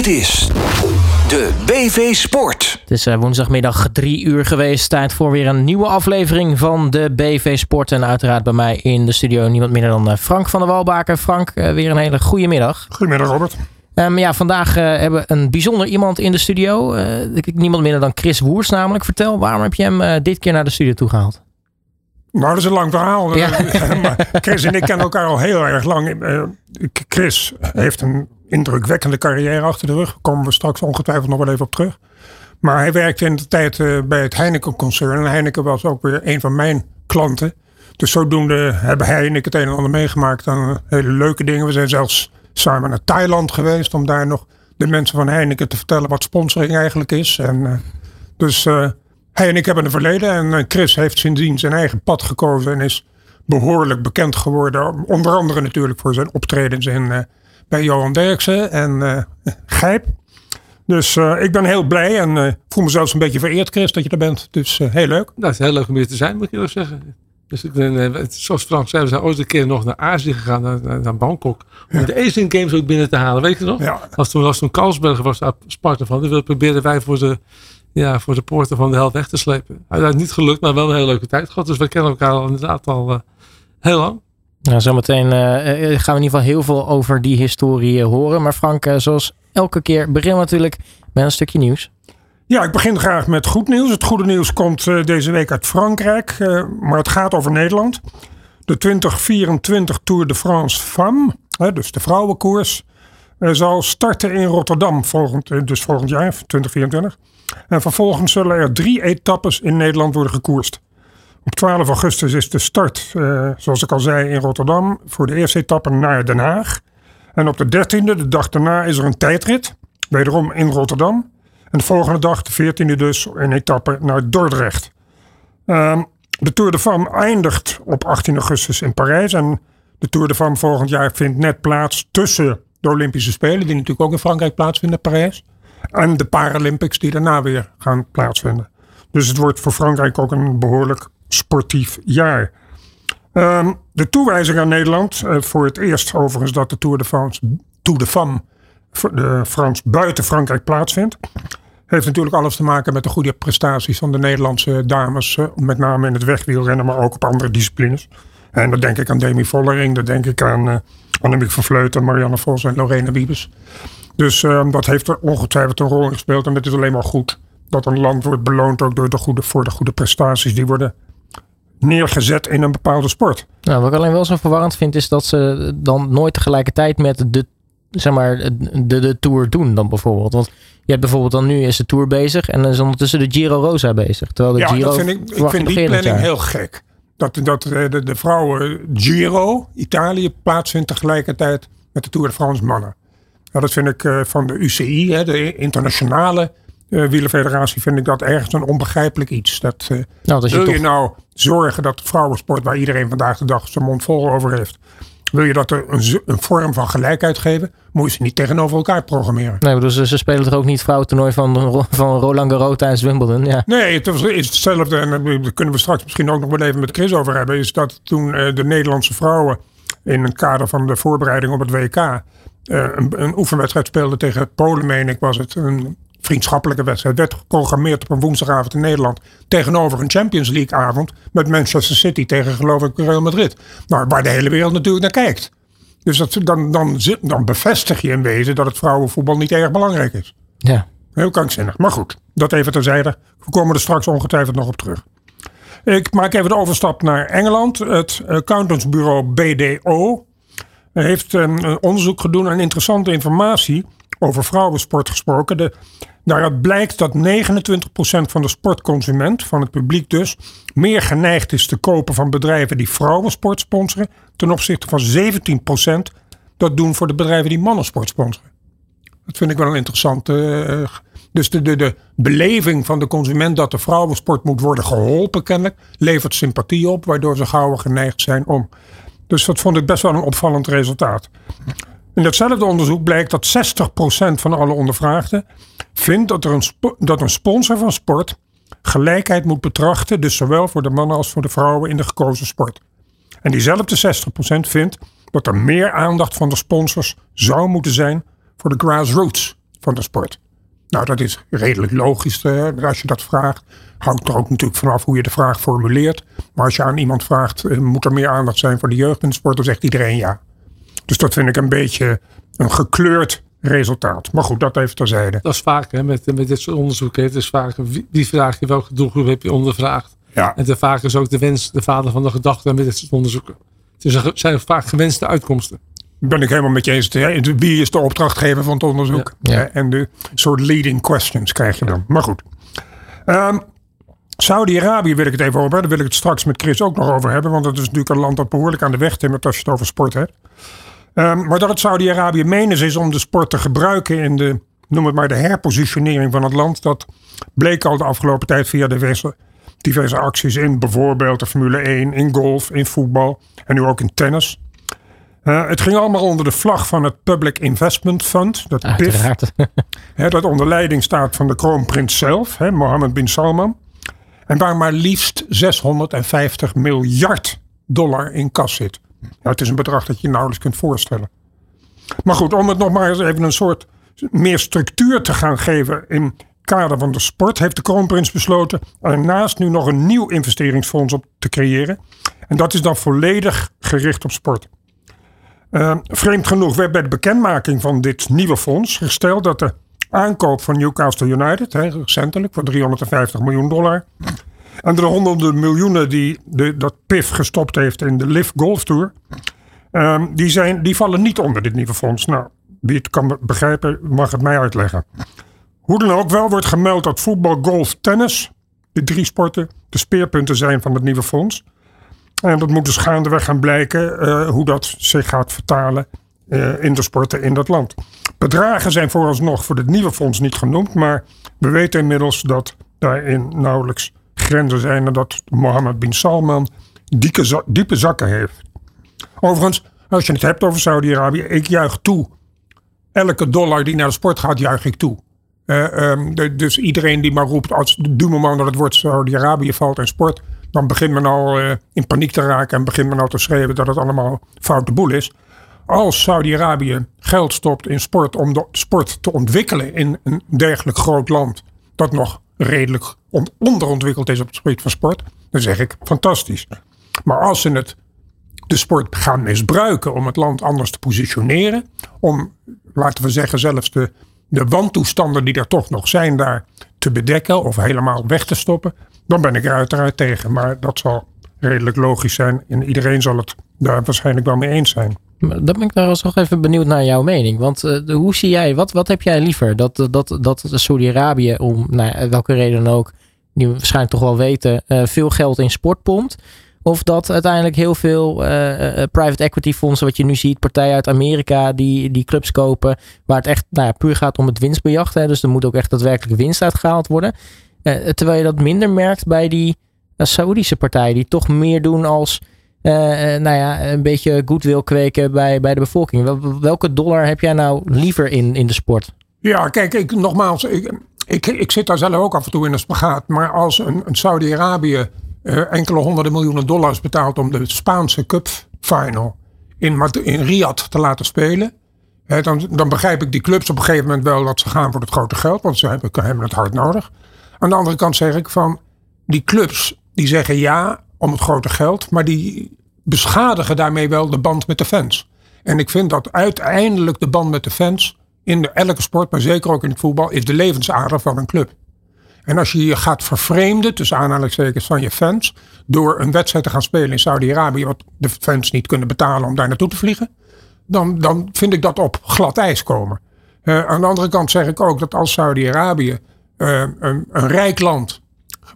Dit is de BV Sport. Het is eh, woensdagmiddag drie uur geweest. Tijd voor weer een nieuwe aflevering van de BV Sport. En uiteraard bij mij in de studio niemand minder dan eh, Frank van der Walbaker. Frank, eh, weer een hele goede middag. Goedemiddag Robert. Um, ja, vandaag uh, hebben we een bijzonder iemand in de studio. Uh, niemand minder dan Chris Woers namelijk. Vertel, waarom heb je hem uh, dit keer naar de studio toe gehaald? Nou, dat is een lang verhaal. Ja. Chris en ik kennen elkaar al heel erg lang. Chris heeft een indrukwekkende carrière achter de rug. Daar komen we straks ongetwijfeld nog wel even op terug. Maar hij werkte in de tijd bij het Heineken-concern. En Heineken was ook weer een van mijn klanten. Dus zodoende hebben hij en ik het een en ander meegemaakt aan hele leuke dingen. We zijn zelfs samen naar Thailand geweest om daar nog de mensen van Heineken te vertellen wat sponsoring eigenlijk is. En, uh, dus hij en ik hebben een verleden en Chris heeft sindsdien zijn eigen pad gekozen en is behoorlijk bekend geworden. Onder andere natuurlijk voor zijn optredens in, bij Johan Derksen en Gijp. Dus ik ben heel blij en voel me zelfs een beetje vereerd, Chris, dat je er bent. Dus heel leuk. Dat nou, is heel leuk om hier te zijn, moet ik eerlijk zeggen. Dus ik ben, zoals Frank zei, we zijn ooit een keer nog naar Azië gegaan, naar, naar Bangkok. Om ja. de Asian Games ook binnen te halen. Weet je nog? Ja. Als toen, als toen Carlsberg was daar Sparta van. Die probeerden wij voor de, ja, voor de poorten van de held weg te slepen. is niet gelukt, maar wel een hele leuke tijd gehad. Dus we kennen elkaar al inderdaad al uh, heel lang. Nou, zometeen uh, gaan we in ieder geval heel veel over die historie horen. Maar Frank, zoals elke keer beginnen we natuurlijk met een stukje nieuws. Ja, ik begin graag met goed nieuws. Het goede nieuws komt deze week uit Frankrijk, maar het gaat over Nederland. De 2024 Tour de France Femme, dus de vrouwenkoers, zal starten in Rotterdam, volgend, dus volgend jaar, 2024. En vervolgens zullen er drie etappes in Nederland worden gekoerst. Op 12 augustus is de start, zoals ik al zei, in Rotterdam voor de eerste etappe naar Den Haag. En op de 13e, de dag daarna, is er een tijdrit, wederom in Rotterdam. En de volgende dag, de 14e dus, een etappe naar Dordrecht. Uh, de Tour de Femme eindigt op 18 augustus in Parijs. En de Tour de Femme volgend jaar vindt net plaats tussen de Olympische Spelen, die natuurlijk ook in Frankrijk plaatsvinden, Parijs. En de Paralympics, die daarna weer gaan plaatsvinden. Dus het wordt voor Frankrijk ook een behoorlijk sportief jaar. Um, de toewijzing aan Nederland, uh, voor het eerst overigens dat de Tour de France, Tour de Femme, de Frans buiten Frankrijk plaatsvindt. Heeft natuurlijk alles te maken met de goede prestaties van de Nederlandse dames. Eh, met name in het wegwielrennen, maar ook op andere disciplines. En dan denk ik aan Demi Vollering, dan denk ik aan uh, Annemiek van Vleuten, Marianne Vos en Lorena Wiebes. Dus uh, dat heeft er ongetwijfeld een rol in gespeeld. En het is alleen maar goed dat een land wordt beloond ook door de goede, voor de goede prestaties die worden neergezet in een bepaalde sport. Nou, wat ik alleen wel zo verwarrend vind, is dat ze dan nooit tegelijkertijd met de zeg maar, de, de Tour doen dan bijvoorbeeld? Want je hebt bijvoorbeeld dan nu is de Tour bezig en dan is ondertussen de Giro Rosa bezig. Terwijl de ja, Giro dat vind ik, ik vind die planning heel gek. Dat, dat de, de, vrouwen Giro, Italië, plaatsvindt tegelijkertijd met de Tour de France mannen. Ja, dat vind ik uh, van de UCI, hè, de internationale uh, wielerfederatie, vind ik dat ergens een onbegrijpelijk iets. Dat, uh, nou, wil je, toch... je nou zorgen dat de vrouwensport, waar iedereen vandaag de dag zijn mond vol over heeft, wil je dat er een, een, vorm van gelijkheid geven, moet je ze niet tegenover elkaar programmeren. Nee, dus ze spelen toch ook niet vrouwentoernooi van, van Roland Garros tijdens Wimbledon? Ja. Nee, het is hetzelfde. En daar kunnen we straks misschien ook nog wel even met Chris over hebben. Is dat toen de Nederlandse vrouwen in het kader van de voorbereiding op het WK een, een, oefenwedstrijd speelden tegen Polen, meen ik, was het. Een vriendschappelijke wedstrijd. Werd geprogrammeerd op een woensdagavond in Nederland. Tegenover een Champions League avond. Met Manchester City tegen geloof ik Real Madrid. Nou, waar de hele wereld natuurlijk naar kijkt. Dus dat, dan, dan, dan bevestig je in wezen dat het vrouwenvoetbal niet erg belangrijk is. Ja. Heel krankzinnig. Maar goed, dat even terzijde. We komen er straks ongetwijfeld nog op terug. Ik maak even de overstap naar Engeland. Het accountantsbureau BDO heeft een onderzoek gedaan en interessante informatie over vrouwensport gesproken. De, daaruit blijkt dat 29% van de sportconsument, van het publiek dus, meer geneigd is te kopen van bedrijven die vrouwensport sponsoren, ten opzichte van 17% dat doen voor de bedrijven die mannensport sponsoren. Dat vind ik wel een interessante. Uh, dus de, de, de beleving van de consument dat de vrouwensport moet worden geholpen, kennelijk, levert sympathie op, waardoor ze gauw geneigd zijn om. Dus dat vond ik best wel een opvallend resultaat. In datzelfde onderzoek blijkt dat 60% van alle ondervraagden vindt dat, er een, dat een sponsor van sport gelijkheid moet betrachten, dus zowel voor de mannen als voor de vrouwen in de gekozen sport. En diezelfde 60% vindt dat er meer aandacht van de sponsors zou moeten zijn voor de grassroots van de sport. Nou, dat is redelijk logisch uh, als je dat vraagt. Hangt er ook natuurlijk vanaf hoe je de vraag formuleert. Maar als je aan iemand vraagt, uh, moet er meer aandacht zijn voor de jeugd in de sport, dan zegt iedereen ja. Dus dat vind ik een beetje een gekleurd resultaat. Maar goed, dat even terzijde. Dat is vaak hè, met, met dit soort onderzoeken. Het is vaak wie, vraag je welke doelgroep heb je ondervraagd. Ja. En te vaak is ook de wens de vader van de gedachte met dit soort onderzoeken. Het zijn vaak gewenste uitkomsten. Ben ik helemaal met je eens. Wie is de opdrachtgever van het onderzoek? Ja. En de soort leading questions krijg je dan. Maar goed. Um, Saudi-Arabië wil ik het even over hebben. Daar wil ik het straks met Chris ook nog over hebben. Want dat is natuurlijk een land dat behoorlijk aan de weg timmert als je het over sport hebt. Um, maar dat het Saudi-Arabië menens is om de sport te gebruiken in de, noem het maar, de herpositionering van het land. Dat bleek al de afgelopen tijd via diverse, diverse acties in bijvoorbeeld de Formule 1, in golf, in voetbal en nu ook in tennis. Uh, het ging allemaal onder de vlag van het Public Investment Fund, dat PIF. dat onder leiding staat van de kroonprins zelf, hè, Mohammed bin Salman. En waar maar liefst 650 miljard dollar in kas zit. Nou, het is een bedrag dat je nauwelijks kunt voorstellen. Maar goed, om het nog maar eens even een soort meer structuur te gaan geven in kader van de sport, heeft de kroonprins besloten ernaast nu nog een nieuw investeringsfonds op te creëren. En dat is dan volledig gericht op sport. Uh, vreemd genoeg werd bij de bekendmaking van dit nieuwe fonds gesteld dat de aankoop van Newcastle United, hè, recentelijk voor 350 miljoen dollar, en de honderden miljoenen die de, dat PIF gestopt heeft in de Live Golf Tour, um, die, zijn, die vallen niet onder dit nieuwe fonds. Nou, wie het kan begrijpen, mag het mij uitleggen. Hoe dan ook, wel wordt gemeld dat voetbal, golf, tennis, de drie sporten, de speerpunten zijn van het nieuwe fonds. En dat moet dus gaandeweg gaan blijken uh, hoe dat zich gaat vertalen uh, in de sporten in dat land. Bedragen zijn vooralsnog voor het nieuwe fonds niet genoemd, maar we weten inmiddels dat daarin nauwelijks grenzen zijn dat Mohammed bin Salman diepe, zakken heeft. Overigens, als je het hebt over Saudi-Arabië, ik juich toe. Elke dollar die naar de sport gaat, juich ik toe. Um, de, dus iedereen die maar roept, als moment dat het woord Saudi-Arabië valt in sport, dan begint men al uh, in paniek te raken en begint men al te schreeuwen dat het allemaal foute boel is. Als Saudi-Arabië geld stopt in sport om de sport te ontwikkelen in een dergelijk groot land, dat nog redelijk onderontwikkeld is op het gebied van sport, dan zeg ik fantastisch. Maar als ze het, de sport gaan misbruiken om het land anders te positioneren, om, laten we zeggen, zelfs de, de wantoestanden die er toch nog zijn daar te bedekken of helemaal weg te stoppen, dan ben ik er uiteraard tegen. Maar dat zal redelijk logisch zijn en iedereen zal het daar waarschijnlijk wel mee eens zijn. Dan ben ik trouwens nog even benieuwd naar jouw mening. Want uh, hoe zie jij, wat, wat heb jij liever? Dat, dat, dat Saudi-Arabië, om nou, welke reden dan ook, die we waarschijnlijk toch wel weten, uh, veel geld in sport pompt? Of dat uiteindelijk heel veel private equity fondsen, wat je nu ziet, partijen uit Amerika die, die clubs kopen, waar het echt nou ja, puur gaat om het winstbejacht. Hè, dus er moet ook echt daadwerkelijk winst uitgehaald worden. terwijl je dat minder merkt bij die Saoedische partijen, die toch meer doen als uh, nou ja, een beetje goodwill kweken bij, bij de bevolking. welke dollar heb jij nou liever in, in de sport? Ja, kijk, ik, nogmaals, ik, ik, ik zit daar zelf ook af en toe in een spagaat. Maar als een, een Saudi-Arabië uh, enkele honderden miljoenen dollars betaalt om de Spaanse Cup Final in, in Riyadh te laten spelen. Dan, dan begrijp ik die clubs op een gegeven moment wel dat ze gaan voor het grote geld, want ze hebben, hebben het hard nodig. Aan de andere kant zeg ik van die clubs die zeggen ja, om het grote geld, maar die beschadigen daarmee wel de band met de fans. En ik vind dat uiteindelijk de band met de fans in de, elke sport, maar zeker ook in het voetbal, is de levensader van een club. En als je je gaat vervreemden, tussen aanhalingstekens van je fans, door een wedstrijd te gaan spelen in Saudi-Arabië, wat de fans niet kunnen betalen om daar naartoe te vliegen, dan, dan vind ik dat op glad ijs komen. Uh, aan de andere kant zeg ik ook dat als Saudi-Arabië uh, een, een, rijk land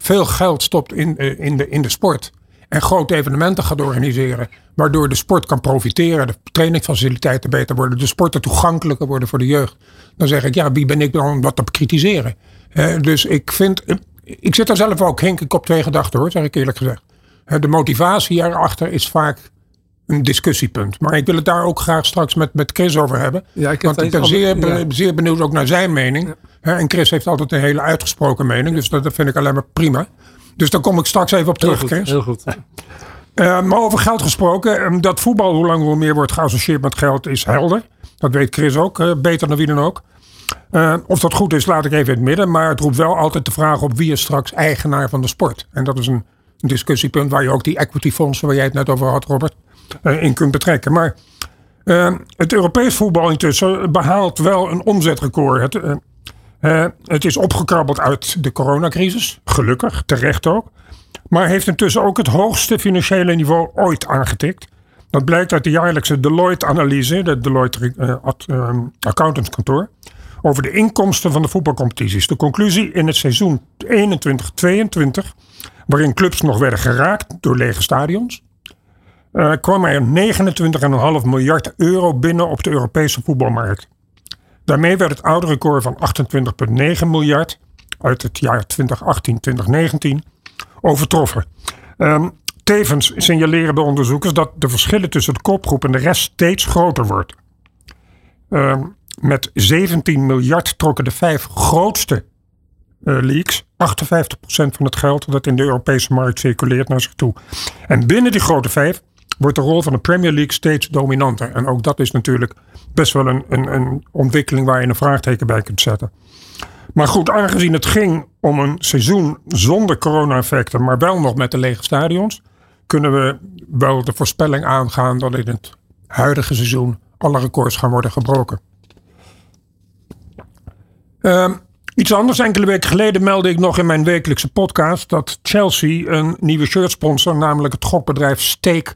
veel geld stopt in, uh, in, de, in de sport en grote evenementen gaat organiseren. Waardoor de sport kan profiteren, de trainingsfaciliteiten beter worden, de sporten toegankelijker worden voor de jeugd. Dan zeg ik, ja, wie ben ik dan om dat te kritiseren? dus ik vind, ik zit daar zelf ook, ik op twee gedachten hoor, zeg ik eerlijk gezegd. de motivatie erachter is vaak een discussiepunt. Maar ik wil het daar ook graag straks met, met Chris over hebben. Ja, ik want ik ben zeer, zeer benieuwd ook naar zijn mening. En Chris heeft altijd een hele uitgesproken mening, dus dat vind ik alleen maar prima. Dus daar kom ik straks even op terug, heel goed, Heel goed. Uh, maar over geld gesproken, ehm, dat voetbal hoe langer hoe meer wordt geassocieerd met geld is helder. Dat weet Chris ook, uh, beter dan wie dan ook. of dat goed is, laat ik even in het midden. Maar het roept wel altijd de vraag op wie is straks eigenaar van de sport. En dat is een discussiepunt waar je ook die equity fondsen waar jij het net over had, Robert, in kunt betrekken. Maar het Europees voetbal intussen behaalt wel een omzetrecord. Het, het is opgekrabbeld uit de coronacrisis, gelukkig, terecht ook. Maar heeft intussen ook het hoogste financiële niveau ooit aangetikt. Dat blijkt uit de jaarlijkse Deloitte-analyse, de Deloitte uh, Accountantskantoor, over de inkomsten van de voetbalcompetities. De conclusie in het seizoen 21-22, waarin clubs nog werden geraakt door lege stadions, uh, kwam er 29,5 miljard euro binnen op de Europese voetbalmarkt. Daarmee werd het oude record van 28,9 miljard uit het jaar 2018-2019 overtroffen. Um, tevens signaleren de onderzoekers dat de verschillen tussen de kopgroep en de rest steeds groter wordt. Um, met 17 miljard trokken de vijf grootste uh, leagues 58% van het geld dat in de Europese markt circuleert naar zich toe. En binnen die grote vijf wordt de rol van de Premier League steeds dominanter. En ook dat is natuurlijk best wel een, een, een ontwikkeling waar je een vraagteken bij kunt zetten. Maar goed, aangezien het ging om een seizoen zonder corona-effecten, maar wel nog met de lege stadions, kunnen we wel de voorspelling aangaan dat in het huidige seizoen alle records gaan worden gebroken. Uh, iets anders, enkele weken geleden meldde ik nog in mijn wekelijkse podcast dat Chelsea een nieuwe shirtsponsor, namelijk het gokbedrijf Stake,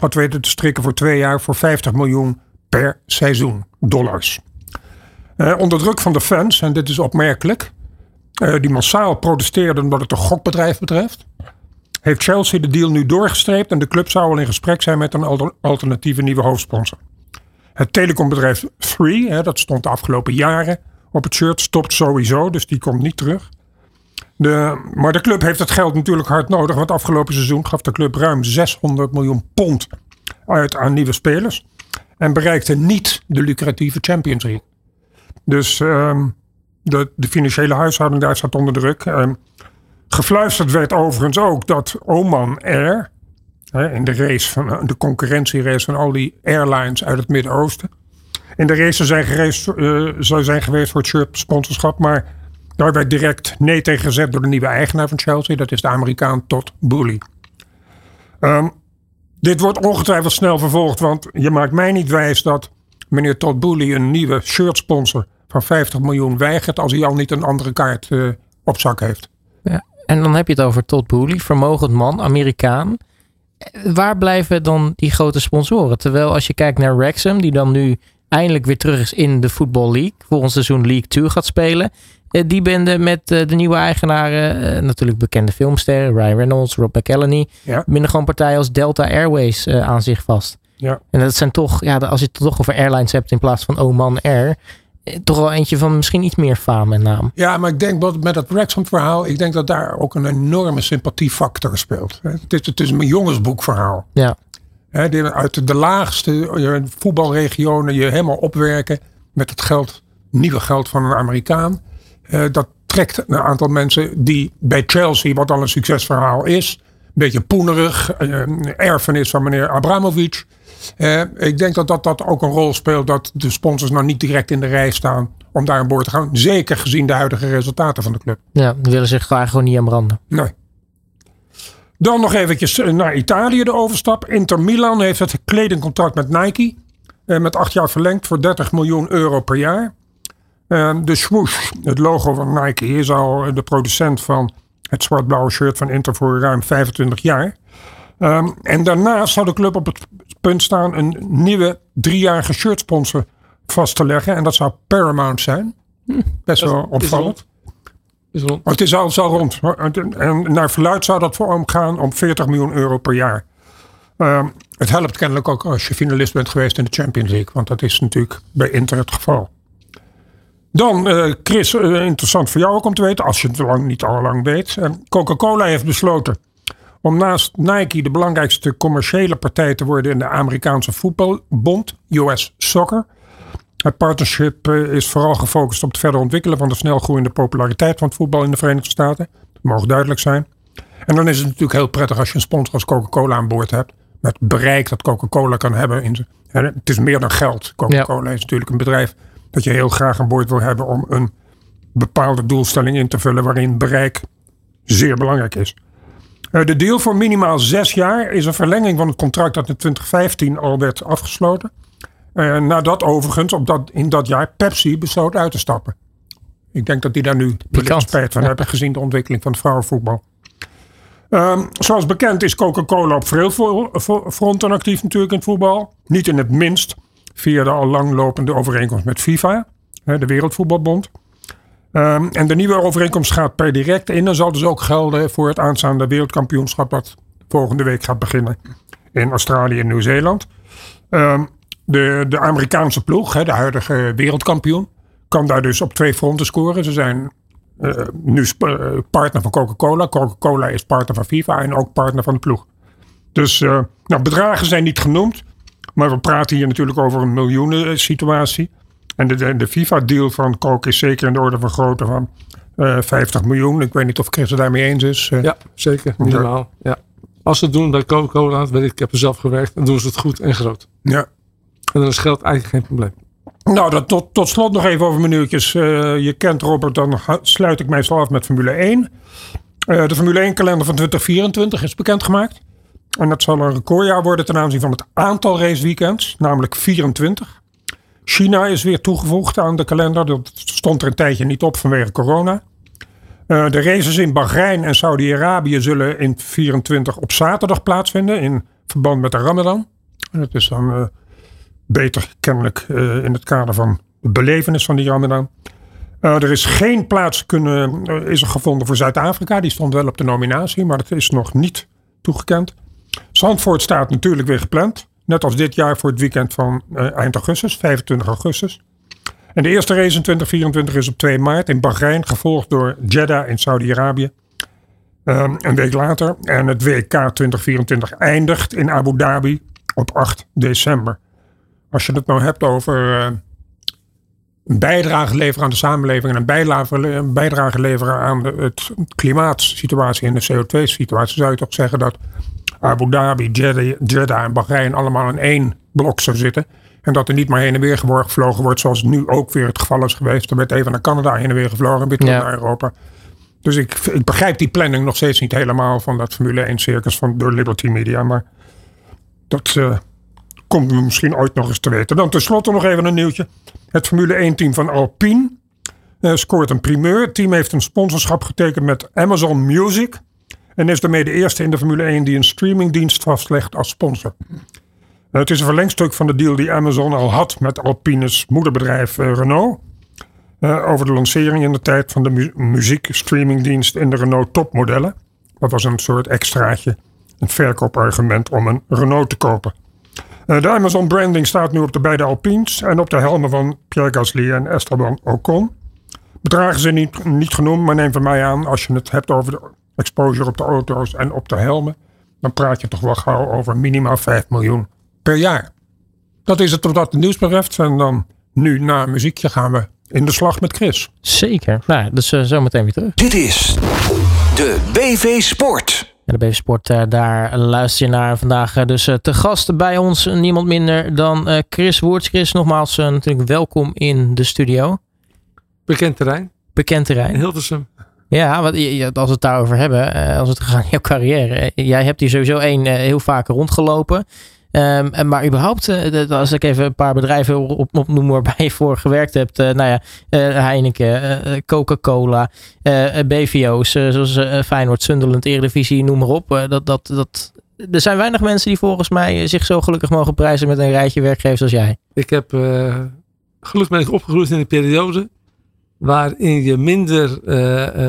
had weten te strikken voor twee jaar voor 50 miljoen per seizoen dollars. Uh, onder druk van de fans, en dit is opmerkelijk, uh, die massaal protesteerden omdat het een gokbedrijf betreft, heeft Chelsea de deal nu doorgestreept en de club zou al in gesprek zijn met een alternatieve nieuwe hoofdsponsor. Het telecombedrijf 3, dat stond de afgelopen jaren op het shirt, stopt sowieso, dus die komt niet terug. De, maar de club heeft het geld natuurlijk hard nodig, want afgelopen seizoen gaf de club ruim 600 miljoen pond uit aan nieuwe spelers en bereikte niet de lucratieve Champions League. Dus um, de, de, financiële huishouding daar staat onder druk. Um, gefluisterd werd overigens ook dat Oman Air, in de race van de concurrentierace van al die airlines uit het Midden-Oosten, in de race zijn, gereest, uh, zou zijn geweest voor het sponsorschap, maar daar werd direct nee tegen gezet door de nieuwe eigenaar van Chelsea. Dat is de Amerikaan Todd Boehly. Um, dit wordt ongetwijfeld snel vervolgd, want je maakt mij niet wijs dat meneer Todd Boehly een nieuwe shirtsponsor van 50 miljoen weigert als hij al niet een andere kaart uh, op zak heeft. Ja, en dan heb je het over Todd Boehly, vermogend man, Amerikaan. Waar blijven dan die grote sponsoren? Terwijl als je kijkt naar Wrexham, die dan nu eindelijk weer terug is in de Football League, volgend seizoen League 2 gaat spelen. Eh, die bende met eh, de nieuwe eigenaren, natuurlijk bekende filmsterren, Ryan Reynolds, Rob McElhenney, ja. binnen gewoon partijen als Delta Airways aan zich vast. Ja. En dat zijn toch, ja, als je het toch over airlines hebt in plaats van Oman Air, eh, toch wel eentje van misschien iets meer faam en naam. Ja, maar ik denk dat met het Wrexham verhaal, ik denk dat daar ook een enorme sympathiefactor speelt. Het is, het is een jongensboekverhaal. Ja. uit de laagste voetbalregionen je helemaal opwerken met het geld, nieuwe geld van een Amerikaan. Eh, dat trekt een aantal mensen die bij Chelsea, wat al een succesverhaal is, een beetje poenerig, eh, erfenis van meneer Abramovic. Ik denk dat, dat dat ook een rol speelt dat de sponsors nou niet direct in de rij staan om daar aan boord te gaan. Zeker gezien de huidige resultaten van de club. Ja, die willen zich graag gewoon niet aan branden. Nee. Dan nog eventjes eh, naar Italië de overstap. Inter Milan heeft het kledingcontract met Nike. Met acht jaar verlengd voor 30 miljoen euro per jaar. Uh, de swoosh, het logo van Nike, is al de producent van het zwart-blauwe shirt van Inter voor ruim 25 jaar. Um, en daarnaast zou de club op het punt staan een nieuwe driejarige shirtsponsor vast te leggen. En dat zou Paramount zijn. Best wel opvallend. Is rond. Het is al, rond. En naar verluid zou dat voor omgaan om 40 miljoen euro per jaar. Uh, het helpt kennelijk ook als je finalist bent geweest in de Champions League. Want dat is natuurlijk bij Inter het geval. Dan, uh, Chris, uh, interessant voor jou ook om te weten, als je het lang, niet al lang weet. Uh, Coca-Cola heeft besloten om naast Nike de belangrijkste commerciële partij te worden in de Amerikaanse voetbalbond, US Soccer. Het partnership eh, is vooral gefocust op het verder ontwikkelen van de snel groeiende populariteit van het voetbal in de Verenigde Staten. Dat mag duidelijk zijn. En dan is het natuurlijk heel prettig als je een sponsor als Coca-Cola aan boord hebt. Met bereik dat Coca-Cola kan hebben. In het is meer dan geld. Coca-Cola is natuurlijk een bedrijf dat je heel graag een boord wil hebben om een bepaalde doelstelling in te vullen waarin bereik zeer belangrijk is. Eh, de deal voor minimaal zes jaar is een verlenging van het contract dat in 2015 al werd afgesloten. Uh, nadat overigens op dat, in dat jaar Pepsi besloot uit te stappen. Ik denk dat die daar nu spijt van hebben gezien de ontwikkeling van het vrouwenvoetbal. Um, zoals bekend is Coca-Cola op veel fronten actief natuurlijk in het voetbal. Niet in het minst via de al langlopende overeenkomst met FIFA, de Wereldvoetbalbond. Um, en de nieuwe overeenkomst gaat per direct in en zal dus ook gelden voor het aanstaande wereldkampioenschap dat volgende week gaat beginnen in Australië en Nieuw-Zeeland. Um, de, de Amerikaanse ploeg, de huidige wereldkampioen, kan daar dus op twee fronten scoren. Ze zijn uh, nu uh, partner van Coca-Cola. Coca-Cola is partner van FIFA en ook partner van de ploeg. Dus uh, nou, bedragen zijn niet genoemd. Maar we praten hier natuurlijk over een miljoenen situatie. En de, de, FIFA-deal van Coke is zeker in de orde van grootte van 50 miljoen. Ik weet niet of Chris het daarmee eens is. ja, zeker. Minimaal. Ja. Als ze het doen bij Coca-Cola, weet ik, ik heb er zelf gewerkt, dan doen ze het goed en groot. Ja. En dan is geld eigenlijk geen probleem. Nou, dat, tot, tot slot nog even over minuutjes. Uh, je kent Robert, dan sluit ik meestal af met Formule 1. Uh, de Formule 1 kalender van 2024 is bekendgemaakt. En dat zal een recordjaar worden ten aanzien van het aantal raceweekends, namelijk 24. China is weer toegevoegd aan de kalender. Dat stond er een tijdje niet op vanwege corona. Uh, de races in Bahrein en Saudi-Arabië zullen in 24 op zaterdag plaatsvinden in verband met de Ramadan. En dat is dan beter kennelijk uh, in het kader van de belevenis van die Ramadan. Er is geen plaats kunnen, is er gevonden voor Zuid-Afrika. Die stond wel op de nominatie, maar dat is nog niet toegekend. Zandvoort staat natuurlijk weer gepland. Net als dit jaar voor het weekend van eind augustus, 25 augustus. En de eerste race in 2024 is op 2 maart in Bahrein, gevolgd door Jeddah in Saudi-Arabië. Um, een week later. En het WK 2024 eindigt in Abu Dhabi op 8 december als je het nou hebt over uh, een bijdrage leveren aan de samenleving en een bijdrage, een bijdrage leveren aan de het klimaatsituatie en de CO2-situatie, zou je toch zeggen dat Abu Dhabi, Jeddah, Jeddah en Bahrein allemaal in één blok zou zitten. En dat er niet maar heen en weer gevlogen wordt, zoals nu ook weer het geval is geweest. Er werd even naar Canada heen en weer gevlogen en weer terug naar Europa. Dus ik, ik begrijp die planning nog steeds niet helemaal van dat Formule 1 circus van, door Liberty Media. Maar dat, uh, komt we misschien ooit nog eens te weten. Dan tenslotte nog even een nieuwtje. Het Formule 1-team van Alpine uh, scoort een primeur. Het team heeft een sponsorschap getekend met Amazon Music. En is daarmee de eerste in de Formule 1 die een streamingdienst vastlegt als sponsor. Het is een verlengstuk van de deal die Amazon al had met Alpine's moederbedrijf uh, Renault. over de lancering in de tijd van de mu muziekstreamingdienst in de Renault topmodellen. Dat was een soort extraatje, een verkoopargument om een Renault te kopen. Eh, de Amazon branding staat nu op de beide Alpines en op de helmen van Pierre Gasly en Esteban Ocon. Bedragen zijn niet, niet genoemd, maar neem van mij aan, als je het hebt over de exposure op de auto's en op de helmen, dan praat je toch wel gauw over minimaal 5 miljoen per jaar. Dat is het wat het nieuws betreft. En dan nu na muziekje gaan we in de slag met Chris. Zeker. Nou, dus uh, zo meteen weer terug. Dit is de BV Sport. En de B-Sport, uh, daar luister je naar vandaag. Uh, dus te gast bij ons niemand minder dan Chris Woerts. Chris, nogmaals natuurlijk welkom in de studio. Bekend terrein. Bekend terrein. In Hilversum. Ja, wat, als we het daarover hebben, als het gaat in jouw carrière. Jij hebt hier sowieso één heel vaak rondgelopen. Um, maar überhaupt, als ik even een paar bedrijven op, opnoem waarbij je voor gewerkt hebt. Nou ja, Heineken, Coca-Cola, BVO's, zoals Feyenoord, Sunderland, Eredivisie, noem maar op. dat, dat, dat, er zijn weinig mensen die volgens mij zich zo gelukkig mogen prijzen met een rijtje werkgevers als jij. Ik heb gelukkig ben ik opgegroeid in een periode waarin je minder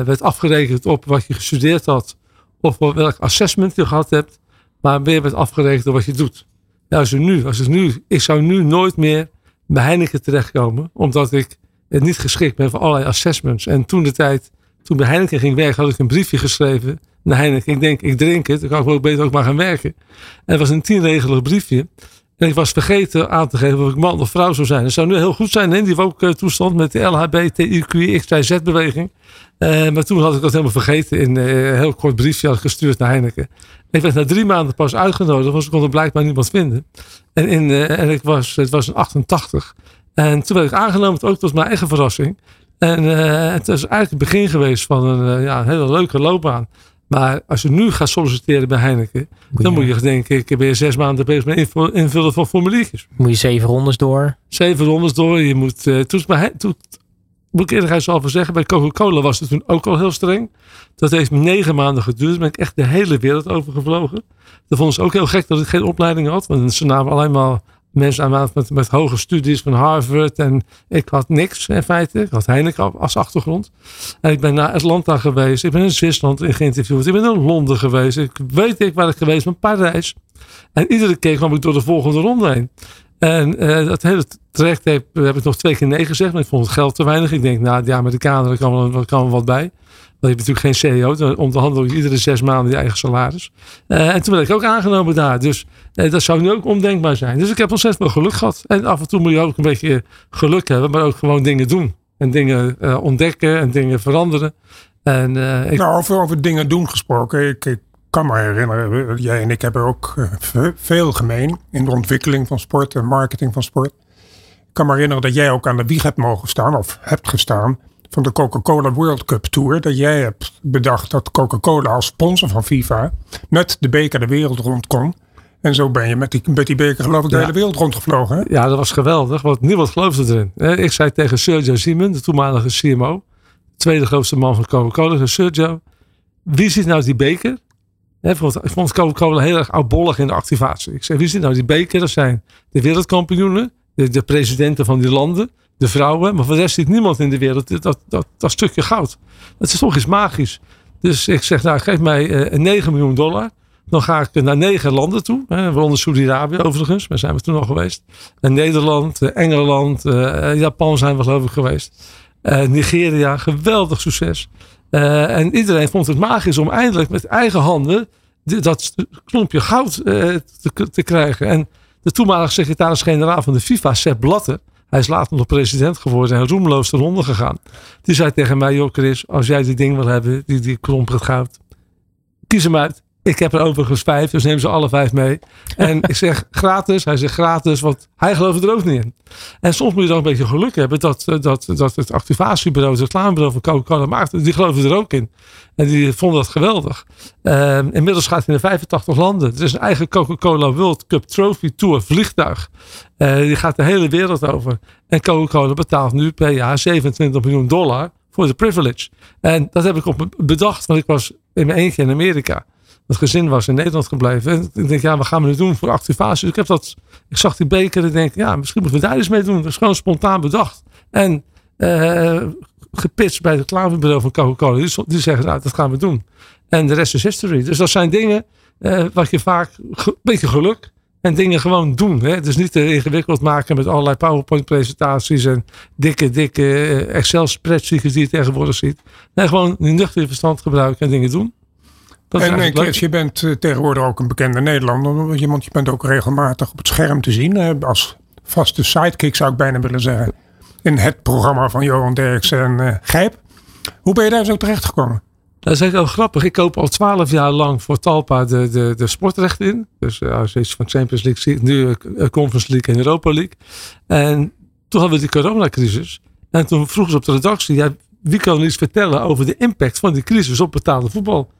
werd afgerekend op wat je gestudeerd had of welk assessment je gehad hebt, maar meer werd afgerekend op wat je doet. Ja, als, nu, als het nu, ik zou nu nooit meer bij Heineken terechtkomen, omdat ik het niet geschikt ben voor allerlei assessments. En toen de tijd, toen bij Heineken ging werken, had ik een briefje geschreven naar Heineken. Ik denk, ik drink het, dan kan ik ook beter ook maar gaan werken. En het was een tienregelig briefje. En ik was vergeten aan te geven of ik man of vrouw zou zijn. Het zou nu heel goed zijn in die ook toestand met de LHBTIQXYZ-beweging. Uh, maar toen had ik dat helemaal vergeten. In uh, een heel kort briefje had gestuurd naar Heineken. Ik werd na drie maanden pas uitgenodigd, want ze konden blijkbaar niemand vinden. En, in, en ik was, het was in 88. En toen werd ik aangenomen, ook tot mijn eigen verrassing. En het is eigenlijk het begin geweest van een ja, hele leuke loopbaan. Maar als je nu gaat solliciteren bij Heineken, dan moet je denken, ik ben zes maanden bezig met invullen van formuliertjes. Moet je zeven rondes door? Zeven rondes door. Je moet, uh, toen, toen, moet ik eerlijkheidshalve zeggen, bij Coca-Cola was het toen ook al heel streng. Dat heeft negen maanden geduurd. Toen ben ik echt de hele wereld over gevlogen. Dat vonden ze ook heel gek dat ik geen opleiding had. Want ze namen alleen maar mensen aan met, met hoge studies van Harvard. En ik had niks in feite. Ik had Heineken als achtergrond. En ik ben naar Atlanta geweest. Ik ben in Zwitserland geïnterviewd. Ik ben in Londen geweest. Ik weet ik waar ik geweest ben. Parijs. En iedere keer kwam ik door de volgende ronde heen. En uh, dat hele traject heb, heb, ik nog twee keer nee gezegd. Maar ik vond het geld te weinig. Ik denk, nou, de Amerikanen, daar kan wel, kan wel wat bij. Je natuurlijk geen CEO. Om te handelen iedere zes maanden je eigen salaris. Uh, en toen werd ik ook aangenomen daar. Dus uh, dat zou nu ook ondenkbaar zijn. Dus ik heb ontzettend veel geluk gehad. En af en toe moet je ook een beetje geluk hebben. Maar ook gewoon dingen doen. En dingen uh, ontdekken en dingen veranderen. En. Nou, over, over dingen doen gesproken. Ik, ik kan me herinneren, jij en ik hebben ook veel gemeen. In de ontwikkeling van sport en marketing van sport. Ik kan me herinneren dat jij ook aan de wieg hebt mogen staan. Of hebt gestaan van de Coca-Cola World Cup Tour. Dat jij hebt bedacht dat Coca-Cola als sponsor van FIFA met de beker de wereld rond kon. En zo ben je met die, met die beker geloof ik de hele wereld rondgevlogen. Hè? Ja, dat was geweldig. Want niemand geloofde erin. Ik zei tegen Sergio Simon, de toenmalige CMO. De tweede grootste man van Coca-Cola. Sergio, wie ziet nou die beker? Ik vond Coca-Cola heel erg oudbollig in de activatie. Ik zei, wie ziet nou die beker? Dat zijn de wereldkampioenen. De, de presidenten van die landen de vrouwen. Maar voor de rest zit niemand in de wereld dat, dat, dat, stukje goud. Dat is toch iets magisch. Dus ik zeg, nou geef mij uh, 9 miljoen dollar. Dan ga ik naar negen landen toe. Hè, waaronder Saudi-Arabië overigens. Daar zijn we toen al geweest. En Nederland, eh, Engeland, Japan zijn we geloof ik geweest. Nigeria, geweldig succes. en iedereen vond het magisch om eindelijk met eigen handen dat klompje goud te, te, krijgen. En de toenmalige secretaris-generaal van de FIFA, Sepp Blatter, hij is later nog president geworden en roemloos de ronde gegaan. Die zei tegen mij, joh Chris, als jij die ding wil hebben, die, die klomp het goud, kies hem uit. Ik heb er overigens vijf, dus neem ze alle vijf mee. En ik zeg gratis. Hij zegt gratis, want hij gelooft er ook niet in. En soms moet je dan een beetje geluk hebben dat, eh, dat, dat het activatiebureau, het reclamebureau van Coca-Cola maakt. Die geloven er ook in. En die vonden dat geweldig. Uh, inmiddels gaat hij naar 85 landen. Het is een eigen Coca-Cola World Cup Trophy Tour vliegtuig. Uh, die gaat de hele wereld over. En Coca-Cola betaalt nu per jaar 27 miljoen dollar voor de privilege. En dat heb ik op bedacht, want ik was in mijn eentje in Amerika het gezin was in Nederland gebleven. En ik denk, ja, wat gaan we nu doen voor activatie? Dus ik heb dat, ik zag die beker en denk, ja, misschien moeten we daar eens mee doen. Dat is gewoon spontaan bedacht. En uh, gepitcht bij het reclamebureau van Coca-Cola. Die, die, zeggen, nou, dat gaan we doen. En de rest is history. Dus dat zijn dingen uh, wat je vaak, een beetje geluk, en dingen gewoon doen. Hè? Dus niet te ingewikkeld maken met allerlei PowerPoint presentaties en dikke, dikke eh, Excel spreadsheets die je tegenwoordig ziet. Nee, gewoon een nuchter verstand gebruiken en dingen doen en eh, Chris, je bent eh, tegenwoordig ook een bekende Nederlander. Want je bent ook regelmatig op het scherm te zien. als vaste sidekick zou ik bijna willen zeggen. In het programma van Johan Derksen en uh, Gijp. Hoe ben je daar zo terecht gekomen? Dat is eigenlijk wel grappig. Ik koop al twaalf jaar lang voor Talpa de, de, de sportrechten in. Dus uh, je van Champions League nu Conference League en Europa League. En toen hadden we die coronacrisis. En toen vroegen ze op de redactie, ja, wie kan iets vertellen over de impact van die crisis op betaalde voetbal?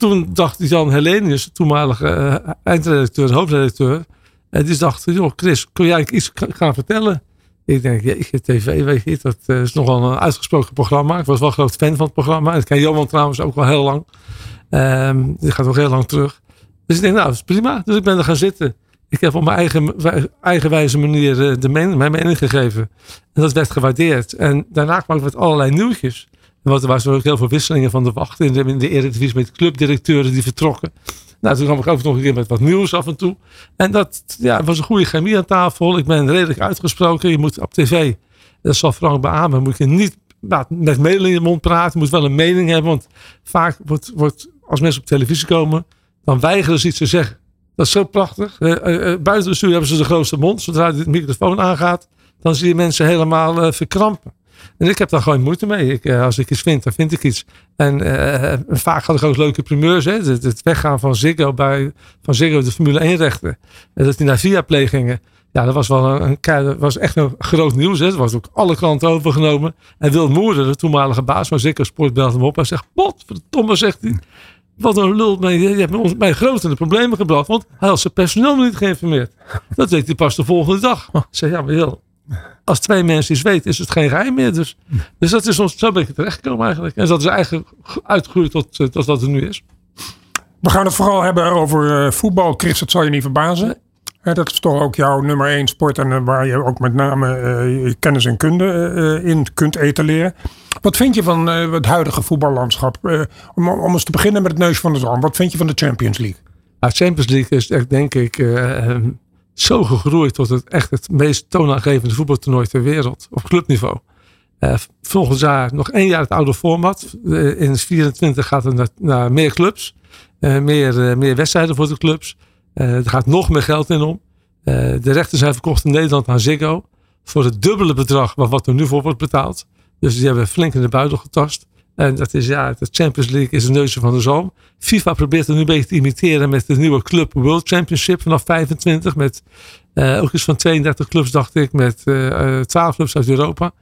Toen dacht Jan Helenius, toenmalige uh, eindredacteur, hoofdredacteur. En die dacht, joh Chris, kun jij iets gaan vertellen? Ik denk, jeetje, tv, weet je, dat uh, is nogal een uitgesproken programma. Ik was wel groot fan van het programma. Ik ken Johan trouwens ook wel heel lang. Um, die gaat nog heel lang terug. Dus ik denk, nou, prima. Dus ik ben er gaan zitten. Ik heb op mijn eigen, eigenwijze manier eh, de mijn mening gegeven. En dat werd gewaardeerd. En daarna kwam ik met allerlei nieuwtjes. Want er was ook heel veel wisselingen van de wacht in de, in Eredivisie met clubdirecteuren die vertrokken. Nou, toen kwam ik ook nog een keer met wat nieuws af en toe. En dat ja, was een goede chemie aan tafel. Ik ben redelijk uitgesproken. Je moet op tv, dat zal Frank beamen, moet je niet nou, met mailen in je mond praten. Je moet wel een mening hebben. Want vaak wordt, wordt als mensen op televisie komen, dan weigeren ze iets te zeggen. Dat is zo prachtig. Uh, uh, buiten de studio hebben ze de grootste mond. Zodra de microfoon aangaat, dan zie je mensen helemaal verkrampen. En ik heb daar gewoon moeite mee. Ik, eh, als ik iets vind, dan vind ik iets. En uh, vaak had ik ook leuke primeurs. Hè? Het, weggaan van Ziggo, bij, van Ziggo de Formule 1 rechten. En dat die naar Viaplay gingen. Ja, dat was wel een, was echt een groot nieuws. Hè. Dat was ook alle kranten overgenomen. En Wil Moerder, de toenmalige baas van Zeker Sport, belde hem op. Hij zegt, wat verdomme, zegt hij. Wat een lul. Je hebt ons mij grote de problemen gebracht. Want hij had zijn personeel niet geïnformeerd. Dat deed hij pas de volgende dag. Ik zei, ja, heel, als twee mensen iets weten, is het geen geheim meer. Dus, dus dat is ons zo beetje terechtgekomen eigenlijk. En dat is eigenlijk uitgegroeid tot, eh, tot wat het nu is. We gaan het vooral hebben over uh, voetbal. Chris, dat zal je niet verbazen. dat is toch ook jouw nummer één sport en uh, waar je ook met name kennis en kunde in kunt etaleren. Wat vind je van het huidige voetballandschap? Om, om, eens te beginnen met het neus van de zon. Wat vind je van de Champions League? Nou, Champions League is echt, denk ik, zo gegroeid tot het echt het meest toonaangevende voetbaltoernooi ter wereld op clubniveau. Uh, volgend jaar nog één jaar het oude format. Uh, in 24 gaat het naar, meer clubs. Uh, meer, meer wedstrijden voor de clubs. er gaat nog meer geld in om. de rechten zijn verkocht in Nederland aan Ziggo. Voor het dubbele bedrag wat er nu voor wordt betaald. Dus die hebben flink in de buidel getast. En dat is ja, de Champions League is een neusje van de zalm. FIFA probeert het nu een beetje te imiteren met de nieuwe Club World Championship vanaf 25. Met uh, ook eens van 32 clubs, dacht ik, met uh, eh, 12 eh, clubs uit Europa.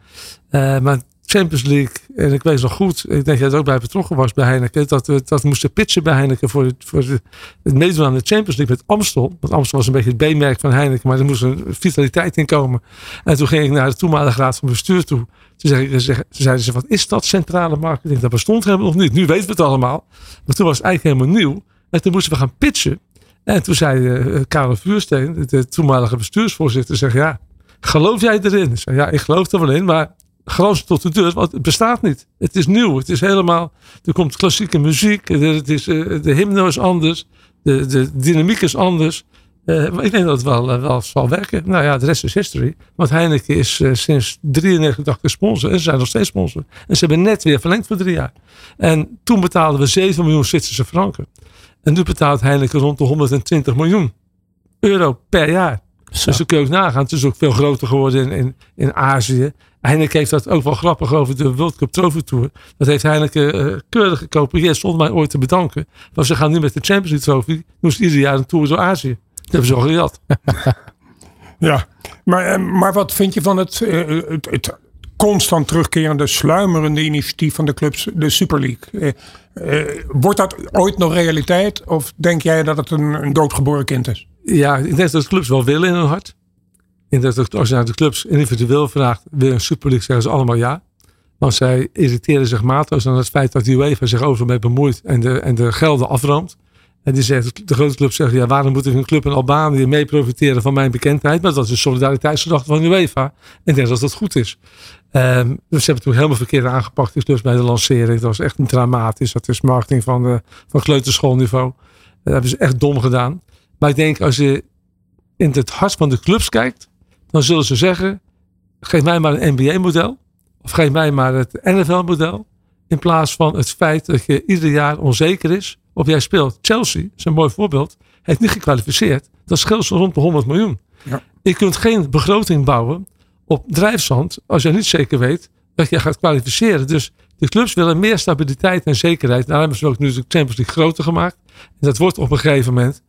Maar Champions League, en ik weet nog goed, ik denk dat jij er ook bij betrokken was bij Heineken, dat we dat moesten pitchen bij Heineken voor, voor het meedoen aan de Champions League met Amstel. Want Amstel was een beetje het B-merk van Heineken, maar er moest een vitaliteit in komen. En toen ging ik naar de toenmalige raad van bestuur toe. Toen zeiden ze, wat is dat centrale marketing? Dat bestond helemaal nog niet. Nu weten we het allemaal. Maar toen was het eigenlijk helemaal nieuw. En toen moesten we gaan pitchen. En toen zei uh, Karel Vuursteen, de toenmalige bestuursvoorzitter, zeg ja, geloof jij erin? Ja, ik geloof er wel in, maar geloof tot de deur, want het bestaat niet. Het is nieuw, het is helemaal, er komt klassieke muziek, het is, uh, de hymno is anders, de, de dynamiek is anders. Uh, ik denk dat het wel, uh, wel zal werken. Nou ja, de rest is history. Want Heineken is sinds 93 sponsor. En ze zijn nog steeds sponsor. En ze hebben net weer verlengd voor drie jaar. En toen betaalden we 7 miljoen Zwitserse franken. En nu betaalt Heineken rond de 120 miljoen euro per jaar. Zo. Dus dan kun je ook nagaan. Het is ook veel groter geworden in, in, in Azië. Heineken heeft dat ook wel grappig over de World Cup Trophy Tour. Dat heeft Heineken uh, keurig gekopieerd zonder mij ooit te bedanken. Maar ze gaan nu met de Champions League Trophy. Doen ze ieder jaar een tour door Azië. Dat hebben ze al ja, maar, eh, maar wat vind je van het, uh, het, het constant terugkerende, sluimerende initiatief van de clubs, de Super League. Wordt dat ooit nog realiteit? Of denk jij dat het een, een doodgeboren kind is? Ja, ik denk dat de clubs wel willen in hun hart. Ik denk dat als je naar de clubs individueel vraagt, wil een Super League, zeggen ze allemaal ja. Want zij irriteren zich maatloos aan het feit dat de UEFA zich overal mee bemoeit en de, en de gelden afroomt. En die zegt, de grote club zegt, ja, waarom moet ik een club in Albanië mee profiteren van mijn bekendheid? Maar dat is de solidariteitsgedachte van UEFA. En ik denk dat dat goed is. Um, dus ze hebben toen helemaal verkeerd aangepakt. Dus, dus bij de lancering. Dat was echt dramatisch. Dat is marketing van, de, van kleuterschoolniveau. Dat hebben ze echt dom gedaan. Maar ik denk, als je in het hart van de clubs kijkt, dan zullen ze zeggen: geef mij maar een NBA-model. Of geef mij maar het NFL-model. In plaats van het feit dat je ieder jaar onzeker is of jij speelt. Chelsea, is een mooi voorbeeld, heeft niet gekwalificeerd. Dat scheelt zo rond de 100 miljoen. Ja. Je kunt geen begroting bouwen op drijfzand als je niet zeker weet dat je gaat kwalificeren. Dus de clubs willen meer stabiliteit en zekerheid. Daarom hebben ze ook nu de Champions League groter gemaakt. En dat wordt op een gegeven moment,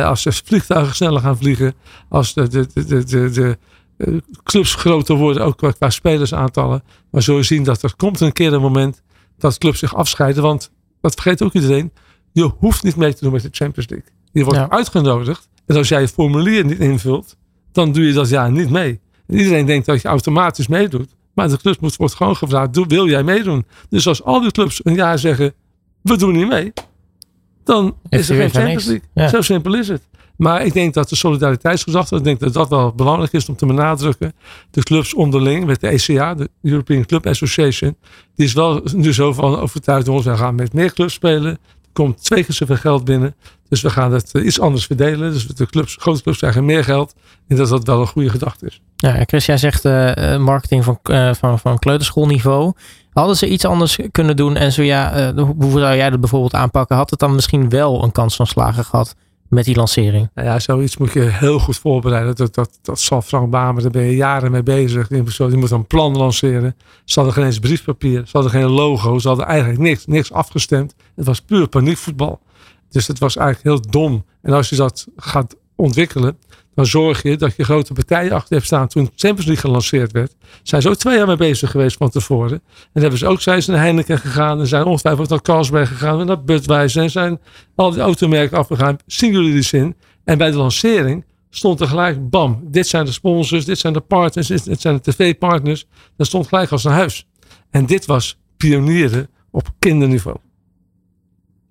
als de vliegtuigen sneller gaan vliegen, als de, de, de, de, de, eh, clubs groter worden, ook qua, qua spelersaantallen. Maar zul je zien dat er komt een keer een moment dat clubs zich afscheiden. Want dat vergeet ook iedereen. Je hoeft niet mee te doen met de Champions League. Je wordt uitgenodigd. En als jij het formulier niet invult, dan doe je dat jaar niet mee. En iedereen denkt dat je automatisch meedoet. Maar de moet, wordt gewoon gevraagd, wil jij meedoen? Dus als al die clubs een jaar zeggen, we doen niet mee. Dan is er geen Champions League. Zo simpel is het. Maar ik denk dat de solidariteitsgedachte, ik denk dat dat wel belangrijk is om te benadrukken. De clubs onderling met de ECA, de European Club Association, die is wel nu zo van overtuigd ons. Wij gaan met meer clubs spelen komt twee keer zoveel geld binnen. Dus we gaan het eh, iets anders verdelen. Dus de clubs, grote clubs krijgen meer geld. En dat dat wel een goede gedachte is. Ja, Chris, jij zegt uh, marketing van, uh, van, van kleuterschoolniveau. Hadden ze iets anders kunnen doen? En zo ja, uh, hoe zou jij dat bijvoorbeeld aanpakken? Had het dan misschien wel een kans van slagen gehad? met die lancering? Nou ja, zoiets moet je heel goed voorbereiden. Dat, dat, dat zal Frank Bamer, daar ben je jaren mee bezig. Die moet een plan lanceren. Ze hadden geen eens briefpapier. Ze hadden geen logo. Ze hadden eigenlijk niks, niks afgestemd. Het was puur paniekvoetbal. Dus het was eigenlijk heel dom. En als je dat gaat ontwikkelen, dan zorg je dat je grote partijen achter hebt staan. Toen Champions League gelanceerd werd, zijn ze ook twee jaar mee bezig geweest van tevoren. En hebben ze ook zijn naar Heineken gegaan en zijn ongetwijfeld naar Carlsberg gegaan en naar Budweiser en zijn al die automerken afgegaan. Zien jullie die zin? En bij de lancering stond er gelijk, bam, dit zijn de sponsors, dit zijn de partners, dit zijn de tv-partners. Dat stond gelijk als een huis. En dit was pionieren op kinderniveau.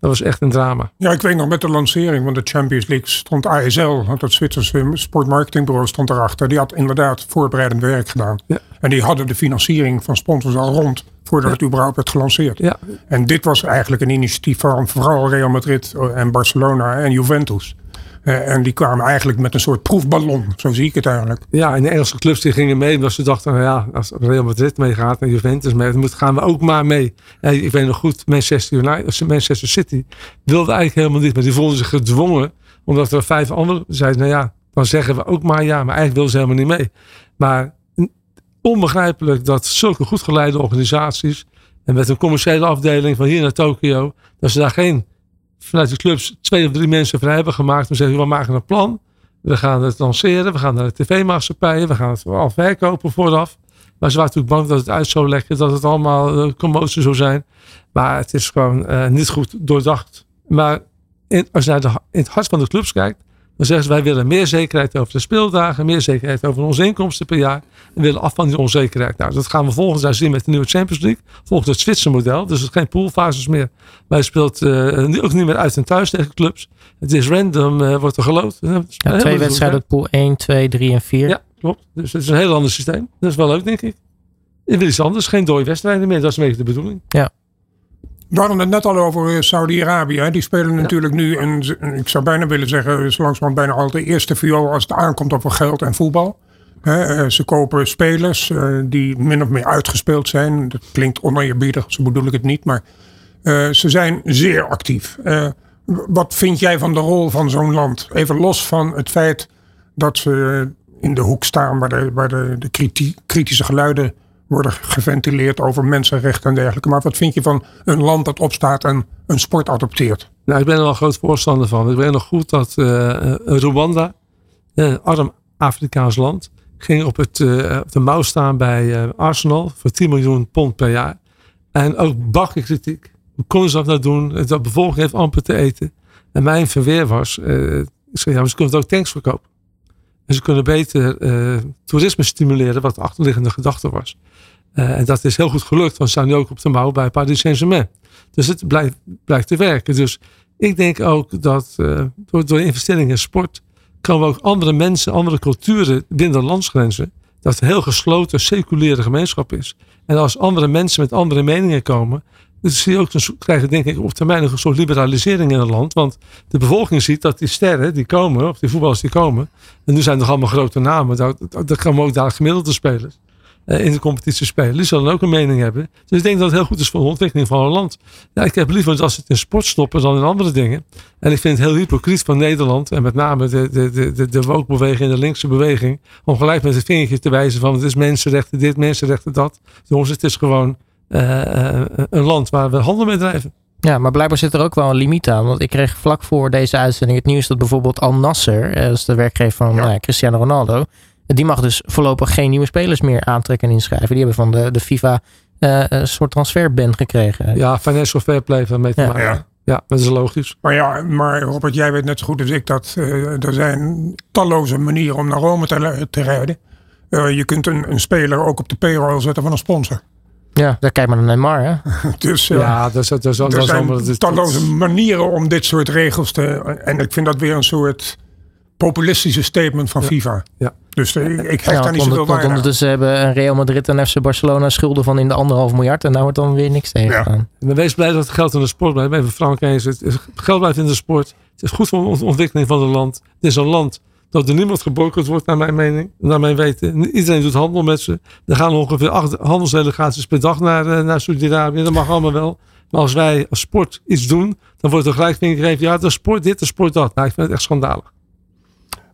Dat was echt een drama. Ja, ik weet nog met de lancering van de Champions League stond ASL, het Zwitserse sportmarketingbureau, stond erachter. Die had inderdaad voorbereidend werk gedaan. Ja. En die hadden de financiering van sponsors al rond voordat het überhaupt werd gelanceerd. Ja. En dit was eigenlijk een initiatief van vooral Real Madrid en Barcelona en Juventus. Uh, en die kwamen eigenlijk met een soort proefballon. Zo zie ik het eigenlijk. Ja, en de Engelse clubs die gingen mee. Omdat ze dachten, nou ja, als Real Madrid meegaat en Juventus mee, dan gaan we ook maar mee. Ik weet nog goed, Manchester, United, Manchester City wilde eigenlijk helemaal niet. Maar die voelden zich gedwongen. Omdat er vijf anderen zeiden, nou ja, dan zeggen we ook maar ja. Maar eigenlijk wilden ze helemaal niet mee. Maar onbegrijpelijk dat zulke goed geleide organisaties. En met een commerciële afdeling van hier naar Tokio. Dat ze daar geen vanuit de clubs twee of drie mensen vrij hebben gemaakt. Te zeggen, we maken een plan. We gaan het lanceren. We gaan naar de tv-maatschappijen. We gaan het al verkopen vooraf. Maar ze waren natuurlijk bang dat het uit zou lekken. Dat het allemaal uh, commotie zou zijn. Maar het is gewoon uh, niet goed doordacht. Maar in, als je naar de, in het hart van de clubs kijkt. Dan zeggen ze wij willen meer zekerheid over de speeldagen, meer zekerheid over onze inkomsten per jaar. En willen af van die onzekerheid. Nou, dat gaan we volgend jaar zien met de nieuwe Champions League. Volgens het Zwitserse model. Dus het is geen poolfases meer. Wij speelt uh, ook niet meer uit en thuis tegen clubs. Het is random, uh, wordt er geloot. Ja, twee wedstrijden, pool 1, 2, 3 en 4. Ja, klopt. Dus het is een heel ander systeem. Dat is wel leuk, denk ik. Je wil iets anders, geen dode wedstrijden meer. Dat is een beetje de bedoeling. Ja. We hadden het net al over eh, Saudi-Arabië. Die spelen natuurlijk nu, en ik zou bijna willen zeggen, is langzamerhand bijna al de eerste viool als het aankomt over geld en voetbal. Eh, ze kopen spelers eh, die min of meer uitgespeeld zijn. Dat klinkt oneerbiedig, zo bedoel ik het niet. Maar ze zijn zeer actief. wat vind jij van de rol van zo'n land? Even los van het feit dat ze in de hoek staan waar de, waar de, de kritische geluiden worden geventileerd over mensenrechten en dergelijke. Maar wat vind je van een land dat opstaat en een sport adopteert? Nou, ik ben er wel groot voorstander van. Ik weet nog goed dat uh, Rwanda, een arm Afrikaans land, ging op, het, op de mouw staan bij Arsenal voor 10 miljoen pond per jaar. En ook bakken kritiek. Hoe konden ze dat nou doen? De bevolking heeft amper te eten. En mijn verweer was, ik zei, ja, maar kunnen ook tanks verkopen. En ze kunnen beter toerisme stimuleren, wat de achterliggende gedachte was. Uh, en dat is heel goed gelukt, want ze staan nu ook op de mouw bij Paris Saint-Germain. Dus het blijft, blijft te werken. Dus ik denk ook dat uh, door, door investeringen in sport komen we ook andere mensen, andere culturen binnen landsgrenzen. Dat een heel gesloten, seculiere gemeenschap is. En als andere mensen met andere meningen komen, dan zie je ook, dan krijg je denk ik op termijn een soort liberalisering in het land. Want de bevolking ziet dat die sterren die komen, of die voetballers die komen, en nu zijn er allemaal grote namen, daar, daar komen ook daar gemiddelde spelers. Eh, in de competitie spelen. Die zullen ook een mening hebben. Dus ik denk dat het heel goed is voor de ontwikkeling van een land. Ja, ik heb liever als het in sport stoppen dan in andere dingen. En ik vind het heel hypocriet van Nederland. En met name de, de, de, de en de linkse beweging. Om gelijk met het vingertje te wijzen van het is mensenrechten dit, mensenrechten dat. Jongens, het is gewoon een land waar we handel mee drijven. Ja, maar blijkbaar zit er ook wel een limiet aan. Want ik kreeg vlak voor deze uitzending het nieuws dat bijvoorbeeld Al Nasser, dat is de werkgever van ja. Cristiano Ronaldo, die mag dus voorlopig geen nieuwe spelers meer aantrekken en inschrijven. Die hebben van de, de FIFA uh, een soort transferban gekregen. Ja, financial fair play van mee te maken. Ja. ja. dat is logisch. Maar ja, maar Robert, jij weet net zo goed als ik dat uh, er zijn talloze manieren om naar Rome te, te rijden. Uh, je kunt een, een speler ook op de payroll zetten van een sponsor. Ja, daar kijk maar naar Neymar, hè? dus, ja, dat is, dat is, er zijn talloze manieren om dit soort regels te... En ik vind dat weer een soort populistische statement van FIFA. Ja. Dus ik, ik hecht daar niet zoveel waarde Ondertussen hebben een Real Madrid en FC Barcelona schulden van in de anderhalf miljard. En daar wordt dan weer niks tegen gedaan. Ja. wees blij dat het geld in de sport blijft. Even Frank eens. Het geld blijft in de sport. Het is goed voor de ontwikkeling van het land. Het is een land dat er niemand geboycott wordt, naar mijn mening. Naar mijn weten. Iedereen doet handel met ze. Er gaan ongeveer acht handelsdelegaties per dag naar, uh, naar Saudi-Arabië. Dat mag allemaal wel. Maar als wij als sport iets doen, dan wordt er gelijk gegeven. Ja, de sport dit, de sport dat. Nou, ik vind het echt schandalig.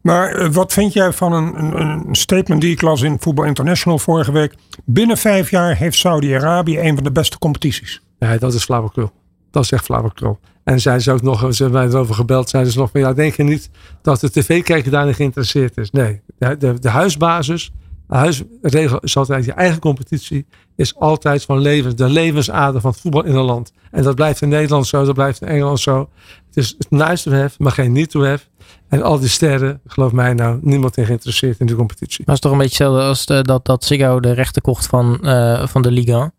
Maar eh, wat vind jij van een, een, een, statement die ik las in Voetbal International vorige week? Binnen vijf jaar heeft Saudi-Arabië een van de beste competities. Ja, dat is flauwekul. Dat is echt flauwekul. En zijn ze ook nog, ze hebben mij erover gebeld, zeiden ze nog van ja, denk je niet dat de tv-kijker daarin geïnteresseerd is? Nee, de, de, huisbasis, de huisregel is altijd je eigen competitie, is altijd van leven, de levensader van het voetbal in een land. En dat blijft in Nederland zo, dat blijft in Engeland zo. Het is nice to have, maar geen need to have. En al die sterren, geloof mij nou, niemand in geïnteresseerd in de competitie. Maar het is toch een beetje hetzelfde als de, dat, dat de rechten kocht van, uh, van de Liga.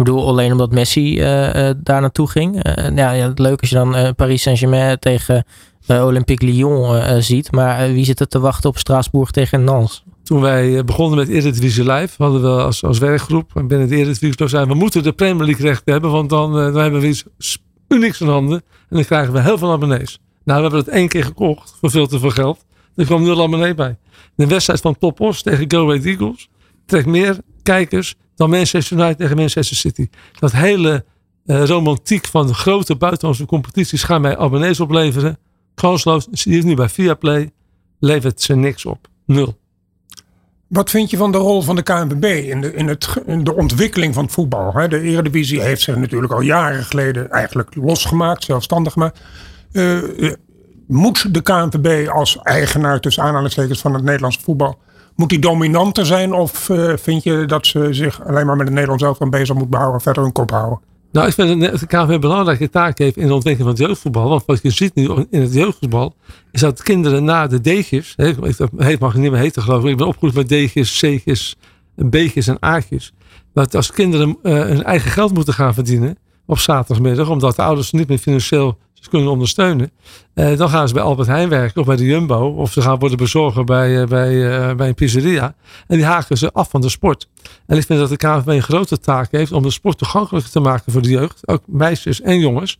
Ik bedoel, alleen omdat Messi uh, uh, daar naartoe ging. ja, ja, het leuk als je dan Paris Saint-Germain tegen Olympique Lyon ziet. Maar wie zit er te wachten op Straatsburg tegen Nantes? Toen wij begonnen met Eredivisie Live, hadden we als, als werkgroep binnen de Eredivisie zijn we moeten de Premier League rechten hebben, want dan, dan hebben we iets unieks in handen en dan krijgen we heel veel abonnees. Nou, we hebben het één keer gekocht voor veel te veel geld. Er kwam nul abonnee bij. De wedstrijd van Top Os tegen Go Ahead Eagles trekt meer kijkers dan Manchester United tegen Manchester City. Dat hele uh, romantiek van de grote buitenlandse competities gaan mij abonnees opleveren. Kansloos, zie je nu bij Viaplay, levert ze niks op. Nul. Wat vind je van de rol van de KNVB in de, in het, de ontwikkeling van het voetbal? De Eredivisie heeft zich natuurlijk al jaren geleden eigenlijk losgemaakt, zelfstandig gemaakt. Uh, moet de KNVB als eigenaar tussen aanhalingstekens van het Nederlandse voetbal moet die dominanter zijn of uh, vind je dat ze zich alleen maar met het Nederlands zelf van bezig moet behouden, verder hun kop houden? Nou, ik vind dat de KNVB een belangrijke taak heeft in de ontwikkeling van het jeugdvoetbal. Want wat je ziet nu in het jeugdvoetbal, is dat kinderen na de D'tjes, heet mag niet meer heten geloof ik, ik ben opgegroeid met D'tjes, C'tjes, B'tjes en A'tjes. Dat als kinderen uh, hun eigen geld moeten gaan verdienen op zaterdagmiddag, omdat de ouders niet meer financieel ze kunnen ondersteunen. Uh, dan gaan ze bij Albert Heijn werken of bij de Jumbo. Of ze gaan worden bezorger bij, uh, bij, uh, bij een pizzeria. En die haken ze af van de sport. En ik vind dat de KNVB een grote taak heeft om de sport toegankelijker te maken voor de jeugd. Ook meisjes en jongens.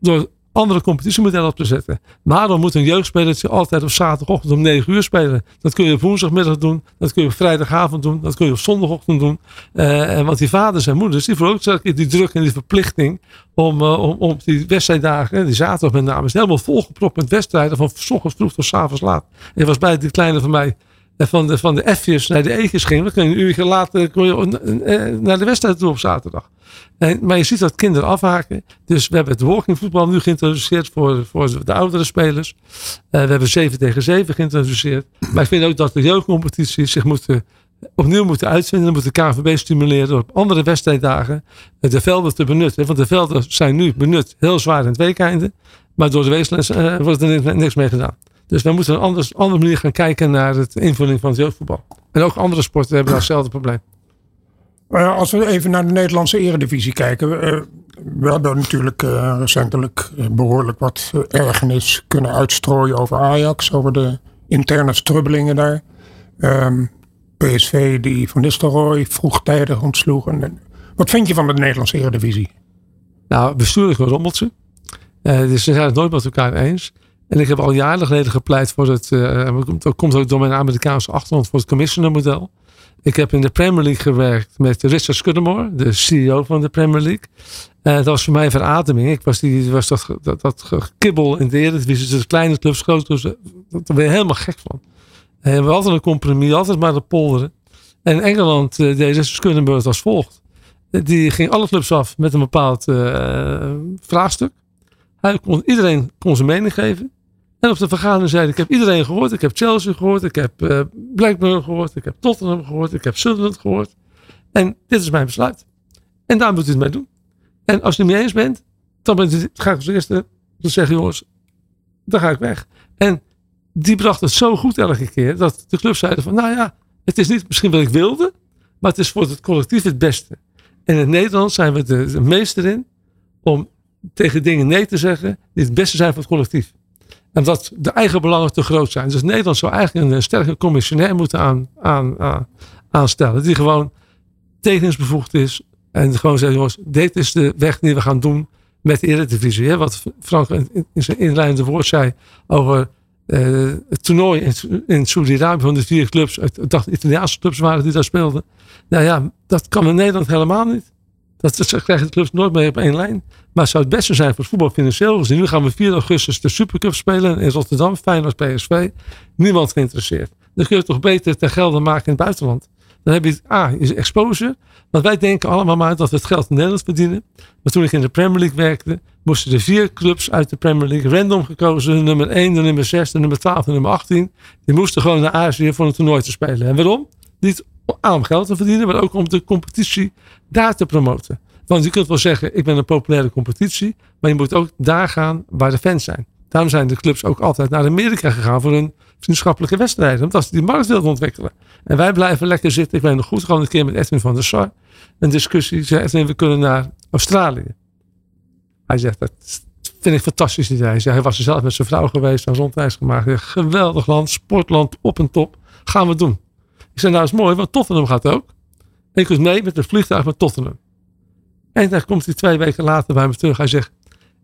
door andere competitiemodellen op te zetten. Dan moet een jeugdspelertje altijd op zaterdagochtend om 9 uur spelen. Dat kun je op woensdagmiddag doen. Dat kun je op vrijdagavond doen. Dat kun je op zondagochtend doen. Uh, want die vaders en moeders die veroorzaken die druk en die verplichting om, uh, om, om die wedstrijddagen, die zaterdag met name, is helemaal volgepropt met wedstrijden van s ochtends vroeg tot s laat. En was bij die kleine van mij van de, van de F'jes naar de E'tjes ging. Dan kun je een uur later kon je naar de wedstrijd toe op zaterdag. En, maar je ziet dat kinderen afhaken. Dus we hebben het walkingvoetbal nu geïntroduceerd voor, voor de oudere spelers. Uh, we hebben 7 tegen 7 geïntroduceerd. Maar ik vind ook dat de jeugdcompetities zich moeten, opnieuw moeten uitvinden. Dan moet de KVB stimuleren op andere wedstrijddagen de velden te benutten. Want de velden zijn nu benut heel zwaar in het weekeinde. Maar door de weesles uh, wordt er niks mee gedaan. Dus we moeten een anders, andere manier gaan kijken naar het invulling van het jeugdvoetbal. En ook andere sporten hebben daar hetzelfde probleem. Als we even naar de Nederlandse eredivisie kijken. Uh, we hebben natuurlijk uh, recentelijk behoorlijk wat ergernis kunnen uitstrooien over Ajax. Over de interne strubbelingen daar. Ehm, PSV die Van Nistelrooy vroegtijdig ontsloeg. Wat vind je van de Nederlandse eredivisie? Nou, bestuurlijk rommeltje. dus ze zijn het nooit met elkaar eens. En ik heb al jaren geleden gepleit voor het, uh, dat komt ook door mijn Amerikaanse achtergrond, voor het commissioner model. Ik heb in de Premier League gewerkt met Richard Scudamore, de CEO van de Premier League. En dat was voor mij een verademing. Ik was, die, was dat, dat, dat gekibbel in de Eredivisie, dus kleine clubs, grote clubs, daar ben je helemaal gek van. En we hadden een compromis, altijd maar de polderen. En in Engeland uh, deed Richard Scudamore als volgt. Die ging alle clubs af met een bepaald uh, vraagstuk. Hij kon, iedereen kon zijn mening geven. En op de vergadering zei ik, heb iedereen gehoord. Ik heb Chelsea gehoord, ik heb uh, Blackburn gehoord, ik heb Tottenham gehoord, ik heb Sunderland gehoord. En dit is mijn besluit. En daar moet u het mee doen. En als je het niet mee eens bent, dan ga ik als eerste zeggen, jongens, dan ga ik weg. En die bracht het zo goed elke keer, dat de club zeiden van, nou ja, het is niet misschien wat ik wilde, maar het is voor het collectief het beste. En in Nederland zijn we de, de meester in om tegen dingen nee te zeggen die het beste zijn voor het collectief. En dat de eigen belangen te groot zijn. Dus Nederland zou eigenlijk een sterke commissionair moeten aan, aan, aan, aanstellen. Die gewoon tekeningsbevoegd is. En gewoon zegt, jongens, dit is de weg die we gaan doen met de Eredivisie. Hè? Wat Frank in, zijn inleidende woord zei over uh, het toernooi in, in Saudi-Arabië van de vier clubs. Ik dacht Italiaanse clubs waren die daar speelden. Nou ja, dat kan in Nederland helemaal niet. Dat, krijgen de clubs nooit meer op één lijn. Maar het zou het beste zijn voor het voetbal financieel gezien. Nu gaan we 4 augustus de Supercup spelen in Rotterdam. Feyenoord PSV. Niemand geïnteresseerd. Dan kun je het toch beter ter gelden maken in het buitenland. Dan heb je A, is exposure. Want wij denken allemaal maar dat we het geld in Nederland verdienen. Maar toen ik in de Premier League werkte, moesten er vier clubs uit de Premier League random gekozen. De nummer 1, de nummer 6, de nummer 12 de nummer 18. Die moesten gewoon naar Azië voor een toernooi te spelen. En waarom? Niet om geld te verdienen, maar ook om de competitie daar te promoten. Want je kunt wel zeggen, ik ben een populaire competitie. Maar je moet ook daar gaan waar de fans zijn. Daarom zijn de clubs ook altijd naar Amerika gegaan voor hun vriendschappelijke wedstrijden. Omdat ze die markt wilden ontwikkelen. En wij blijven lekker zitten. Ik ben nog goed gewoon een keer met Edwin van der Sar. Een discussie. Zei Edwin, we kunnen naar Australië. Hij zegt, dat vind ik fantastisch idee. Hij, zei, hij was er zelf met zijn vrouw geweest. Een rondreis gemaakt. geweldig land. Sportland op en top. Gaan we doen. Ik zei, nou is mooi. Want Tottenham gaat ook. En ik was mee met het vliegtuig naar Tottenham. En dan komt hij twee weken later bij me terug. Hij zegt,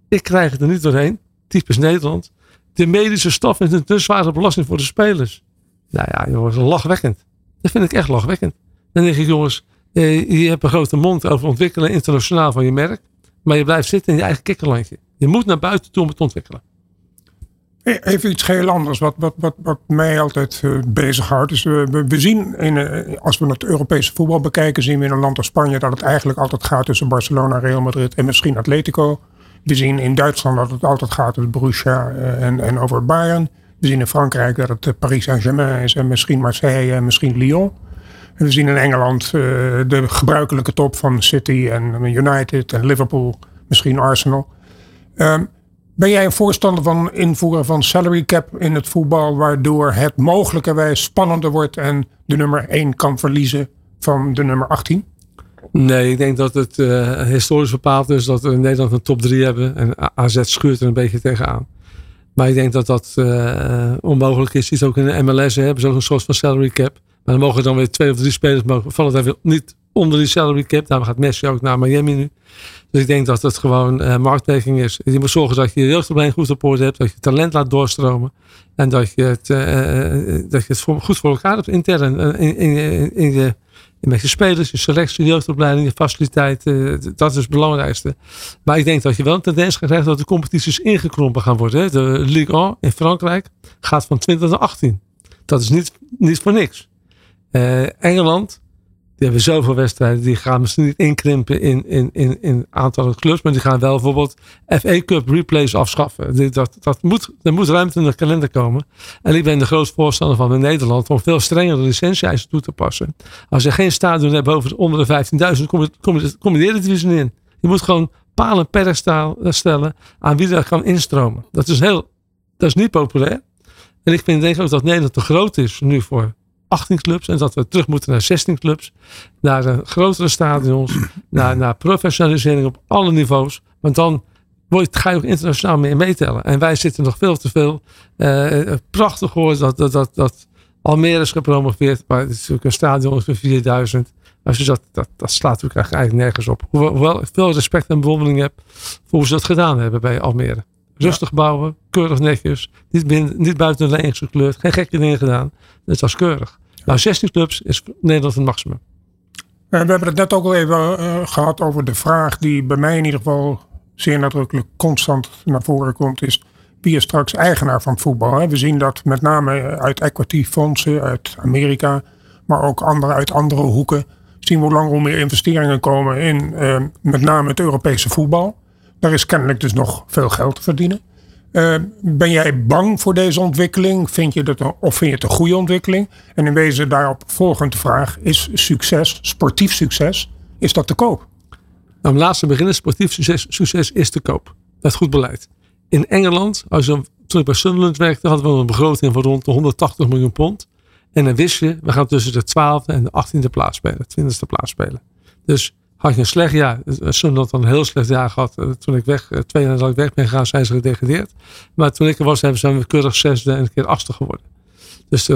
ik krijg het er niet doorheen typisch Nederland. De medische staf is een te zware belasting voor de spelers. Nou ja, jongens, lachwekkend. Dat vind ik echt lachwekkend. Dan denk ik, jongens, eh, je hebt een grote mond over ontwikkelen internationaal van je merk. Maar je blijft zitten in je eigen kikkerlandje. Je moet naar buiten toe om het te ontwikkelen. Even iets heel anders, wat, wat, wat, wat mij altijd uh, bezighoudt. Is, we, we zien, in, uh, als we het Europese voetbal bekijken, zien we in een land als Spanje dat het eigenlijk altijd gaat tussen Barcelona, Real Madrid en misschien Atletico. We zien in Duitsland dat het altijd gaat over Borussia eh, en, en over Bayern. We zien in Frankrijk dat het Paris Saint-Germain is en misschien Marseille en misschien Lyon. We zien in Engeland de gebruikelijke top van City en United en Liverpool, misschien Arsenal. Um, ben jij een voorstander van invoeren van salary cap in het voetbal, waardoor het mogelijkerwijs spannender wordt en de nummer 1 kan verliezen van de nummer 18? Nee, ik denk dat het uh, historisch bepaald is dat we in Nederland een top 3 hebben. En AZ schuurt er een beetje tegenaan. Maar ik denk dat dat uh, onmogelijk is. Iets ook in de MLS hebben ze ook een soort van salary cap. Maar dan mogen dan weer twee of drie spelers mogen, vallen daar niet onder die salary cap. Daarom gaat Messi ook naar Miami nu. Dus ik denk dat het gewoon uh, is. Je moet zorgen dat je je jeugdopleiding goed op orde hebt. Dat je talent laat doorstromen. En dat je het, uh, dat je het goed voor elkaar hebt intern. In, in, in, in je met je spelers, je selectie, je jeugdopleiding, je faciliteiten. Dat is het belangrijkste. Maar ik denk dat je wel een tendens krijgt dat de competities ingekrompen gaan worden. De Ligue 1 in Frankrijk gaat van 20 naar 18. Dat is niet, niet voor niks. Engeland die hebben zoveel wedstrijden. Die gaan misschien niet inkrimpen in, in, in, in aantallen clubs. Maar die gaan wel bijvoorbeeld FA Cup replays afschaffen. Dat, dat moet, er moet ruimte in de kalender komen. En ik ben de grootste voorstander van in Nederland. Om veel strengere licentie-eisen toe te passen. Als je geen stadion hebt boven onder de 15.000. Kom je, kom, in. Je moet gewoon palen per stellen aan wie er kan instromen. Dat is heel, dat is niet populair. En ik vind denk ook dat Nederland te groot is nu voor 18 clubs en dat we terug moeten naar 16 clubs. Naar grotere stadions, naar, naar professionalisering op alle niveaus. Want dan word, ga je ook internationaal meer meetellen. En wij zitten nog veel te veel. Uh, prachtig hoor dat, dat, dat, dat Almere is gepromoveerd. Maar het is natuurlijk een stadion van 4000. Als je dat, dat, dat slaat natuurlijk eigenlijk nergens op. Hoewel ik veel respect en bewondering heb voor hoe ze dat gedaan hebben bij Almere. Rustig bouwen, keurig netjes. Niet, niet buiten de lijn gekleurd. Geen gekke dingen gedaan. Dat was keurig. Nou, 16 clubs is Nederland het maximum. We hebben het net ook al even uh, gehad over de vraag die bij mij in ieder geval zeer nadrukkelijk constant naar voren komt. Is wie is straks eigenaar van het voetbal? We zien dat met name uit equity fondsen, uit Amerika, maar ook andere, uit andere hoeken. Zien we hoe langer hoe meer investeringen komen in uh, met name het Europese voetbal. Daar is kennelijk dus nog veel geld te verdienen. Uh, ben jij bang voor deze ontwikkeling? Vind je dat, of vind je het een goede ontwikkeling? En in wezen daarop volgende vraag. Is succes, sportief succes, is dat te koop? Nou, om laatste beginnen. Sportief succes, succes is te koop. Dat is goed beleid. In Engeland, als je, toen ik bij Sunderland werkte, hadden we een begroting van rond de 180 miljoen pond. En dan wist je, we gaan tussen de 12e en de 18e plaats spelen. 20e plaats spelen. Dus had je een slecht jaar. Sunderland had een heel slecht jaar gehad. Eh, toen ik weg, eh, twee jaar nadat ik weg ben gegaan, zijn ze gedegradeerd. Maar toen ik er was, hebben ze keurig zesde en een keer achtste geworden. Dus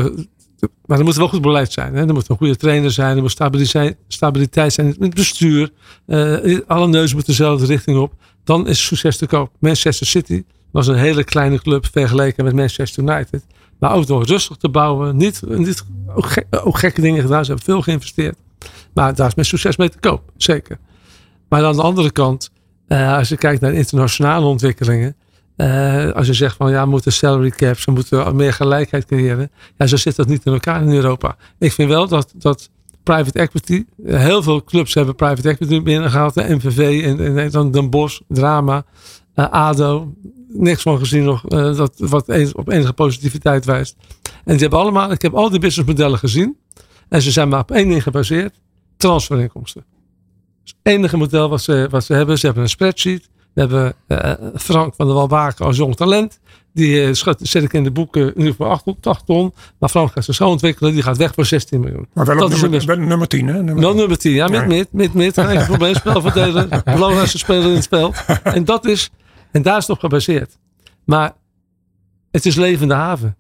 maar er moet wel goed beleid zijn. Hè? Er moet een goede trainer zijn. Er moet stabiliteit, stabiliteit zijn in het bestuur. Alle neuzen moeten dezelfde richting op. Dan is succes te koop. Manchester City was een hele kleine club vergeleken met Manchester United. Maar ook door rustig te bouwen. Niet, niet ook gekke dingen gedaan. Ze hebben veel geïnvesteerd. Daar is met succes mee te koop, zeker. Maar aan de andere kant, uh, als je kijkt naar internationale ontwikkelingen. Uh, als je zegt van ja, we moeten salary caps, we moeten meer gelijkheid creëren. Ja, zo zit dat niet in elkaar in Europa. Ik vind wel dat, dat private equity. Heel veel clubs hebben private equity binnengehaald. De MVV en, en dan Den Bosch, Drama, ADO. Niks van gezien nog dat, wat op enige positiviteit wijst. En die hebben allemaal, ik heb al die businessmodellen gezien. En ze zijn maar op één ding gebaseerd. Transferinkomsten. het enige model wat ze, wat ze hebben. Ze hebben een spreadsheet. We hebben uh, Frank van der Walbaken als jong talent. Die uh, zet ik in de boeken nu voor 8, 8 ton. Maar Frank gaat zich zo ontwikkelen. Die gaat weg voor 16 miljoen. Maar wel dat nummer, is nummer, nummer 10 hè? Nummer wel nummer 10. Ja, met mid, mid, mid. Geen probleem. Spelverdeler. Belangrijkste speler in het spel. En dat is, en daar is het op gebaseerd. Maar het is levende haven.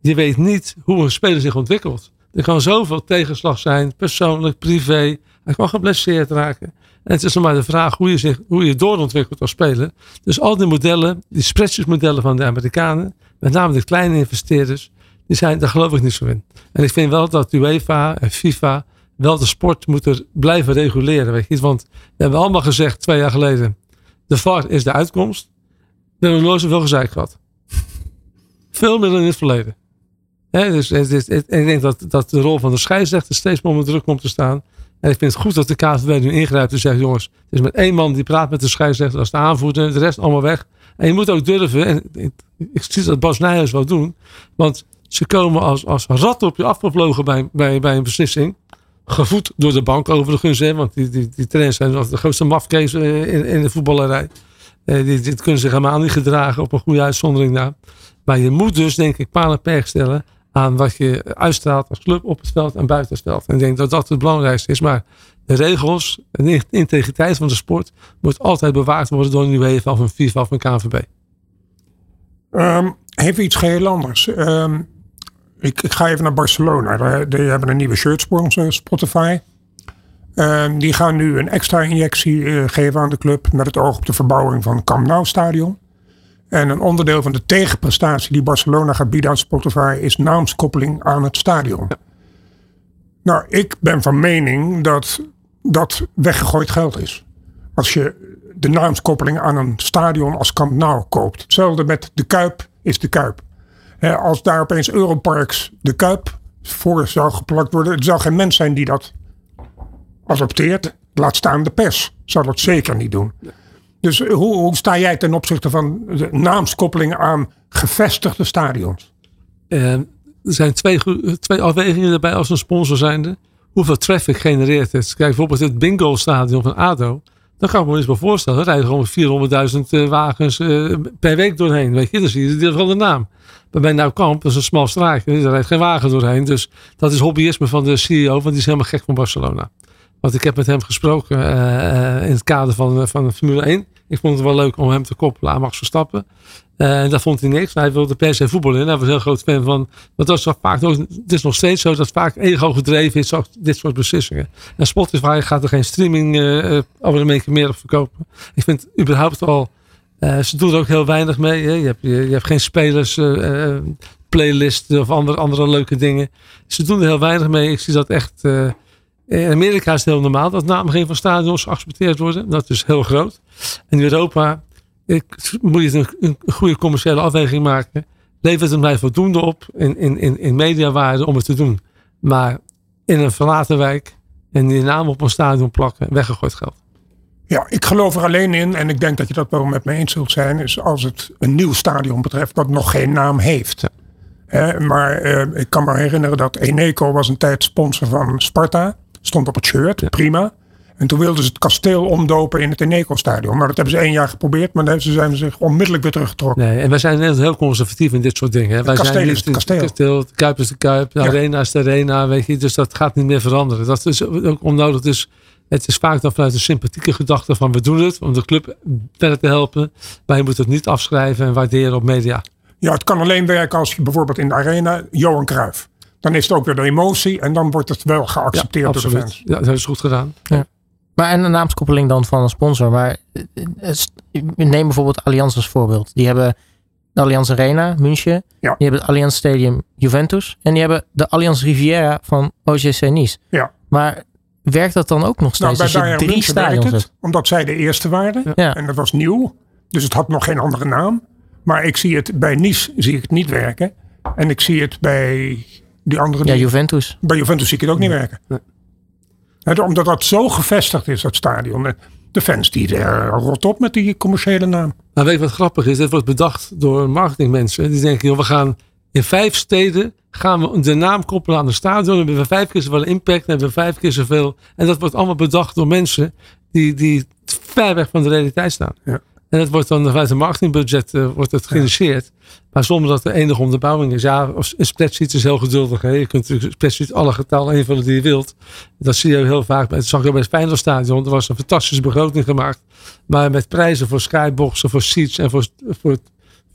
Je weet niet hoe een speler zich ontwikkelt. Er kan zoveel tegenslag zijn, persoonlijk, privé. Hij kan geblesseerd raken. En het is nog maar de vraag hoe je, zich, hoe je doorontwikkelt als speler. Dus al die modellen, die spreadsheet van de Amerikanen, met name de kleine investeerders, die zijn, daar geloof ik niet zo in. En ik vind wel dat UEFA en FIFA wel de sport moeten blijven reguleren. Weet je? Want we hebben allemaal gezegd twee jaar geleden, de VAR is de uitkomst. We hebben nooit zoveel gezeik gehad. Veel meer dan in het verleden. Dus, dus ik denk dat, dat de rol van de scheidsrechter steeds meer onder druk komt te staan. En ik vind het goed dat de KVB nu ingrijpt en zegt: jongens, het is met één man die praat met de scheidsrechter als de aanvoerder, de rest allemaal weg. En je moet ook durven, en ik, zie dat Bas Nijers wel doen, want ze komen als, als ratten op je afgevlogen bij, bij, bij een beslissing. Gevoed door de bank overigens, hè, want die, die, die trainers zijn de grootste mafkees eh, in, in de voetballerij. Eh, die, die kunnen zich helemaal niet gedragen op een goede uitzondering na. Maar je moet dus, denk ik, paal en perk stellen aan wat je uitstraalt als club op het veld en buiten het veld. En ik denk dat dat het belangrijkste is. Maar de regels en de integriteit van de sport moet altijd bewaard worden door een UEFA of een FIFA of een KNVB. Um, ehm, even iets geheel anders. Um, ik, ga even naar Barcelona. Die hebben een nieuwe shirt sponsor, Spotify. Um, die gaan nu een extra injectie uh, geven aan de club met het oog op de verbouwing van het Camp Nou stadion. En een onderdeel van de tegenprestatie die Barcelona gaat bieden aan Spotify is naamskoppeling aan het stadion. Nou, ik ben van mening dat dat weggegooid geld is. Als je de naamskoppeling aan een stadion als Camp Nou koopt. Hetzelfde met de Kuip is de Kuip. als daar opeens Europarks de Kuip voor zou geplakt worden. Er zou geen mens zijn die dat adopteert. Laat staan de pers. Zou dat zeker niet doen. Dus hoe, sta jij ten opzichte van de naamskoppeling aan gevestigde stadions? Uh, er zijn twee, twee afwegingen erbij als een sponsor zijnde. Hoeveel traffic genereert het? Kijk bijvoorbeeld het bingo stadion van ADO. Dan kan ik me eens wel voorstellen. Er rijden gewoon 400.000 uh, wagens uh, per week doorheen. Weet je, dan zie je van de naam. Maar bij Nou Kamp, dat is een smal straatje. Er rijdt geen wagen doorheen. Dus dat is hobbyisme van de CEO. Want die is helemaal gek van Barcelona. Want ik heb met hem gesproken uh, in het kader van, van Formule 1. Ik vond het wel leuk om hem te koppelen aan Max Verstappen. En daar vond hij niks. Hij wilde per se voetbal in. Hij was een heel groot fan van. Want dat is vaak, het is nog steeds zo dat vaak ego gedreven is. Dit soort beslissingen. En Spotify gaat er geen streaming uh, abonnementje meer op verkopen. Ik vind überhaupt al. Ze doen er ook heel weinig mee. Je, hebt, je, je, hebt geen spelers. Uh, playlist of andere, andere leuke dingen. Ze doen er heel weinig mee. Ik zie dat echt in Amerika is het heel normaal dat naamgeving van stadions geaccepteerd worden. Dat is heel groot. In Europa ik, moet je een, een, goede commerciële afweging maken. Levert het mij voldoende op in, in, in, in mediawaarde om het te doen. Maar in een verlaten wijk en die naam op een stadion plakken, weggegooid geld. Ja, ik geloof er alleen in, en ik denk dat je dat wel met me eens zult zijn, is als het een nieuw stadion betreft dat nog geen naam heeft. maar eh, ik kan me herinneren dat Eneco was een tijd sponsor van Sparta. Stond op het shirt, prima. En toen wilden ze het kasteel omdopen in het Eneco-stadion. Maar dat hebben ze één jaar geprobeerd, maar dan zijn ze zich onmiddellijk weer teruggetrokken. Nee, en wij zijn heel conservatief in dit soort dingen. Wij kasteel zijn is het kasteel. kasteel. De Kuip is de Kuip, de Arena is de Arena, weet je. Dus dat gaat niet meer veranderen. Dat is ook onnodig. Dus het is vaak dan vanuit een sympathieke gedachte van we doen het om de club verder te helpen. Maar je moet het niet afschrijven en waarderen op media. Ja, het kan alleen werken als je bijvoorbeeld in de Arena Johan Cruijff dan is het ook weer de emotie en dan wordt het wel geaccepteerd door de fans. Ja, dat is goed gedaan. Ja. Maar en een naamskoppeling dan van een sponsor. Maar eh, neem bijvoorbeeld Allianz als voorbeeld. Die hebben de Allianz Arena, München. Ja. Die hebben het Allianz Stadium Juventus. En die hebben de Allianz Riviera van OGC Nice. Ja. Maar werkt dat dan ook nog steeds nou, bij je drie stadions het, Omdat zij de eerste waren. Ja. En dat was nieuw. Dus het had nog geen andere naam. Maar ik zie het bij Nice zie ik het niet werken. En ik zie het bij die andere. Ja, Juventus. Bij Juventus zie ik het ook niet werken. omdat dat zo gevestigd is, dat stadion. De fans die er rot op met die commerciële naam. Nou, weet je wat grappig is? Dit wordt bedacht door marketingmensen. Die denken, joh, we gaan in vijf steden gaan we de naam koppelen aan de stadion. Dan hebben we vijf keer zoveel impact. Dan hebben we vijf keer zoveel. En dat wordt allemaal bedacht door mensen die, die ver weg van de realiteit staan. Ja. En dat wordt dan vanuit het marketingbudget uh, wordt het. Maar zonder dat er enige onderbouwing is. Ja, een spreadsheet is heel geduldig. Hè. Je kunt natuurlijk een spreadsheet alle getallen invullen die je wilt. Dat zie je heel vaak. Het zag je bij het Feyenoordstadion. Er was een fantastische begroting gemaakt. Maar met prijzen voor skyboxen, voor seats en voor, voor,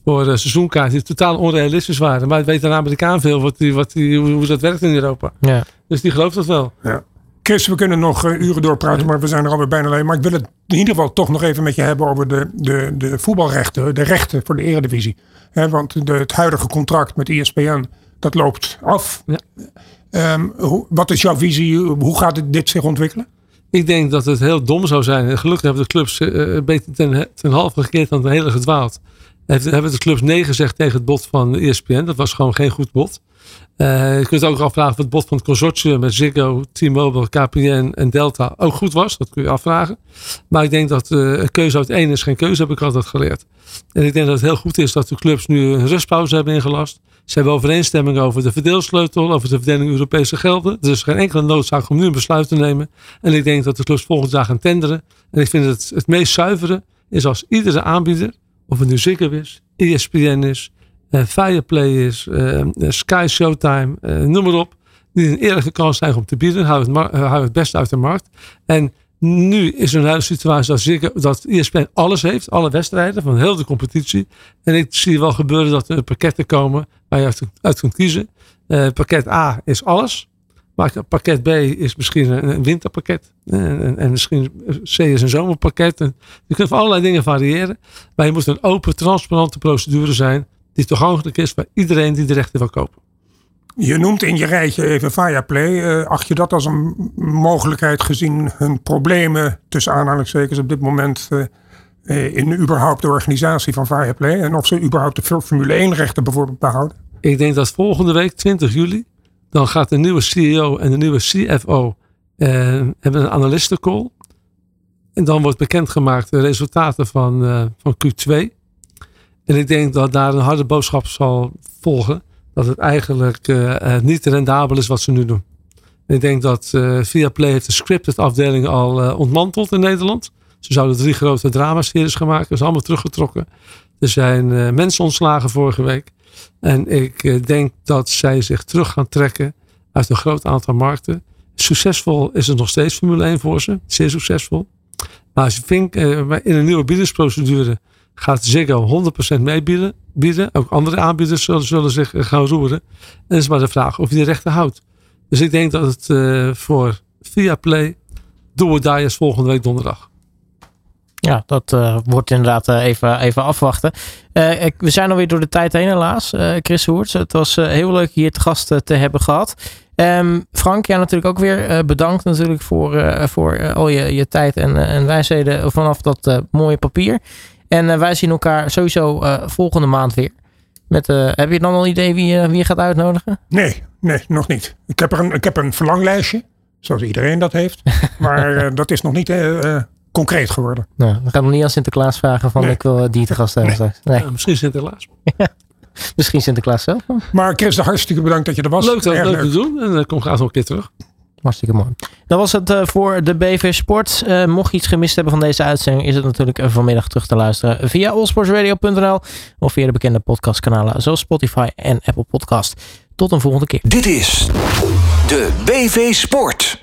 voor uh, seizoenkaarten die totaal onrealistisch waren. Maar het weet een Amerikaan veel wat die, wat die, hoe dat werkt in Europa. Ja. Dus die gelooft dat wel. Ja. Chris, we kunnen nog uh, uren doorpraten, maar we zijn er alweer bijna alleen. Maar ik wil het in ieder geval toch nog even met je hebben over de, de, de voetbalrechten, de rechten voor de eredivisie. He, want de, het huidige contract met ESPN, dat loopt af. Ja. Um, hoe, wat is jouw visie? Hoe gaat dit zich ontwikkelen? Ik denk dat het heel dom zou zijn. En gelukkig hebben de clubs uh, beter ten, ten halve gekeerd dan ten hele gedwaald. Hebben de clubs nee gezegd tegen het bod van ESPN. Dat was gewoon geen goed bod. Uh, je kunt ook afvragen of het bod van het consortium met Ziggo, T-Mobile, KPN en Delta ook goed was. Dat kun je afvragen. Maar ik denk dat uh, een keuze uit één is geen keuze, heb ik altijd geleerd. En ik denk dat het heel goed is dat de clubs nu een rustpauze hebben ingelast. Ze hebben overeenstemming over de verdeelsleutel, over de verdeling Europese gelden. Er is geen enkele noodzaak om nu een besluit te nemen. En ik denk dat de clubs volgend jaar gaan tenderen. En ik vind het het meest zuivere is als iedere aanbieder, of het nu Ziggo is, ESPN is, Fireplay is, uh, Sky Showtime, noem maar op. Die een eerlijke kans krijgen om te bieden. Hou het, hou het best uit de markt. En nu is een situatie dat, Ziggo, dat ESPN alles heeft. Alle wedstrijden van heel de competitie. En ik zie wel gebeuren dat er pakketten komen waar je uit, kunt kiezen. pakket A is alles. Maar pakket B is misschien een, winterpakket. En, en, misschien C is een zomerpakket. Je kunt voor allerlei dingen variëren. Maar je moet een open, transparante procedure zijn die toegankelijk is voor iedereen die de rechten wil kopen. Je noemt in je rijtje even Fireplay. Uh, acht je dat als een mogelijkheid gezien hun problemen tussen aanhalingstekens op dit moment uh, in überhaupt de organisatie van Fireplay en of ze überhaupt de Formule 1 rechten bijvoorbeeld behouden? Ik denk dat volgende week 20 juli dan gaat de nieuwe CEO en de nieuwe CFO uh, hebben een analistencall. En dan wordt bekendgemaakt de resultaten van, van Q2. En ik denk dat daar een harde boodschap zal volgen. Dat het eigenlijk uh, niet rendabel is wat ze nu doen. En ik denk dat uh, Viaplay heeft de scripted afdeling al ontmanteld in Nederland. Ze zouden drie grote dramaseries gaan maken. Dat is allemaal teruggetrokken. Er zijn mensen ontslagen vorige week. En ik denk dat zij zich terug gaan trekken uit een groot aantal markten. Succesvol is het nog steeds Formule 1 voor ze. Zeer succesvol. Maar als je vindt, in een nieuwe biedingsprocedure gaat Ziggo 100% meebieden. Bieden. Ook andere aanbieders zullen, zullen zich gaan roeren. En het is maar de vraag of je de rechten houdt. Dus ik denk dat het uh, voor Viaplay do or die is volgende week donderdag. Ja, dat uh, wordt inderdaad even, even afwachten. We zijn alweer door de tijd heen helaas. Chris Hoerts, het was heel leuk hier te gast te hebben gehad. Um, Frank, ja natuurlijk ook weer bedankt natuurlijk voor, voor al je, je tijd en, en wijsheden vanaf dat mooie papier. En uh, wij zien elkaar sowieso uh, volgende maand weer. Met, uh, heb je dan al een idee wie, wie je gaat uitnodigen? Nee, nee, nog niet. Ik heb, er een, ik heb een verlanglijstje, zoals iedereen dat heeft. maar dat is nog niet concreet geworden. Nou, we gaan nog niet aan Sinterklaas vragen van ik wil die te gast hebben. Nee. nee. misschien Sinterklaas. misschien Sinterklaas zelf. Maar Chris, hartstikke bedankt dat je er was. Leuk, dat, leuk, leuk te doen. En dan kom graag nog een keer terug. Hartstikke mooi. Dat was het uh, voor de BV Sport. Uh, mocht je iets gemist hebben van deze uitzending, is het natuurlijk uh, vanmiddag terug te luisteren via allsportsradio.nl of via de bekende podcastkanalen zoals Spotify en Apple Podcast. Tot een volgende keer. Dit is de BV Sport.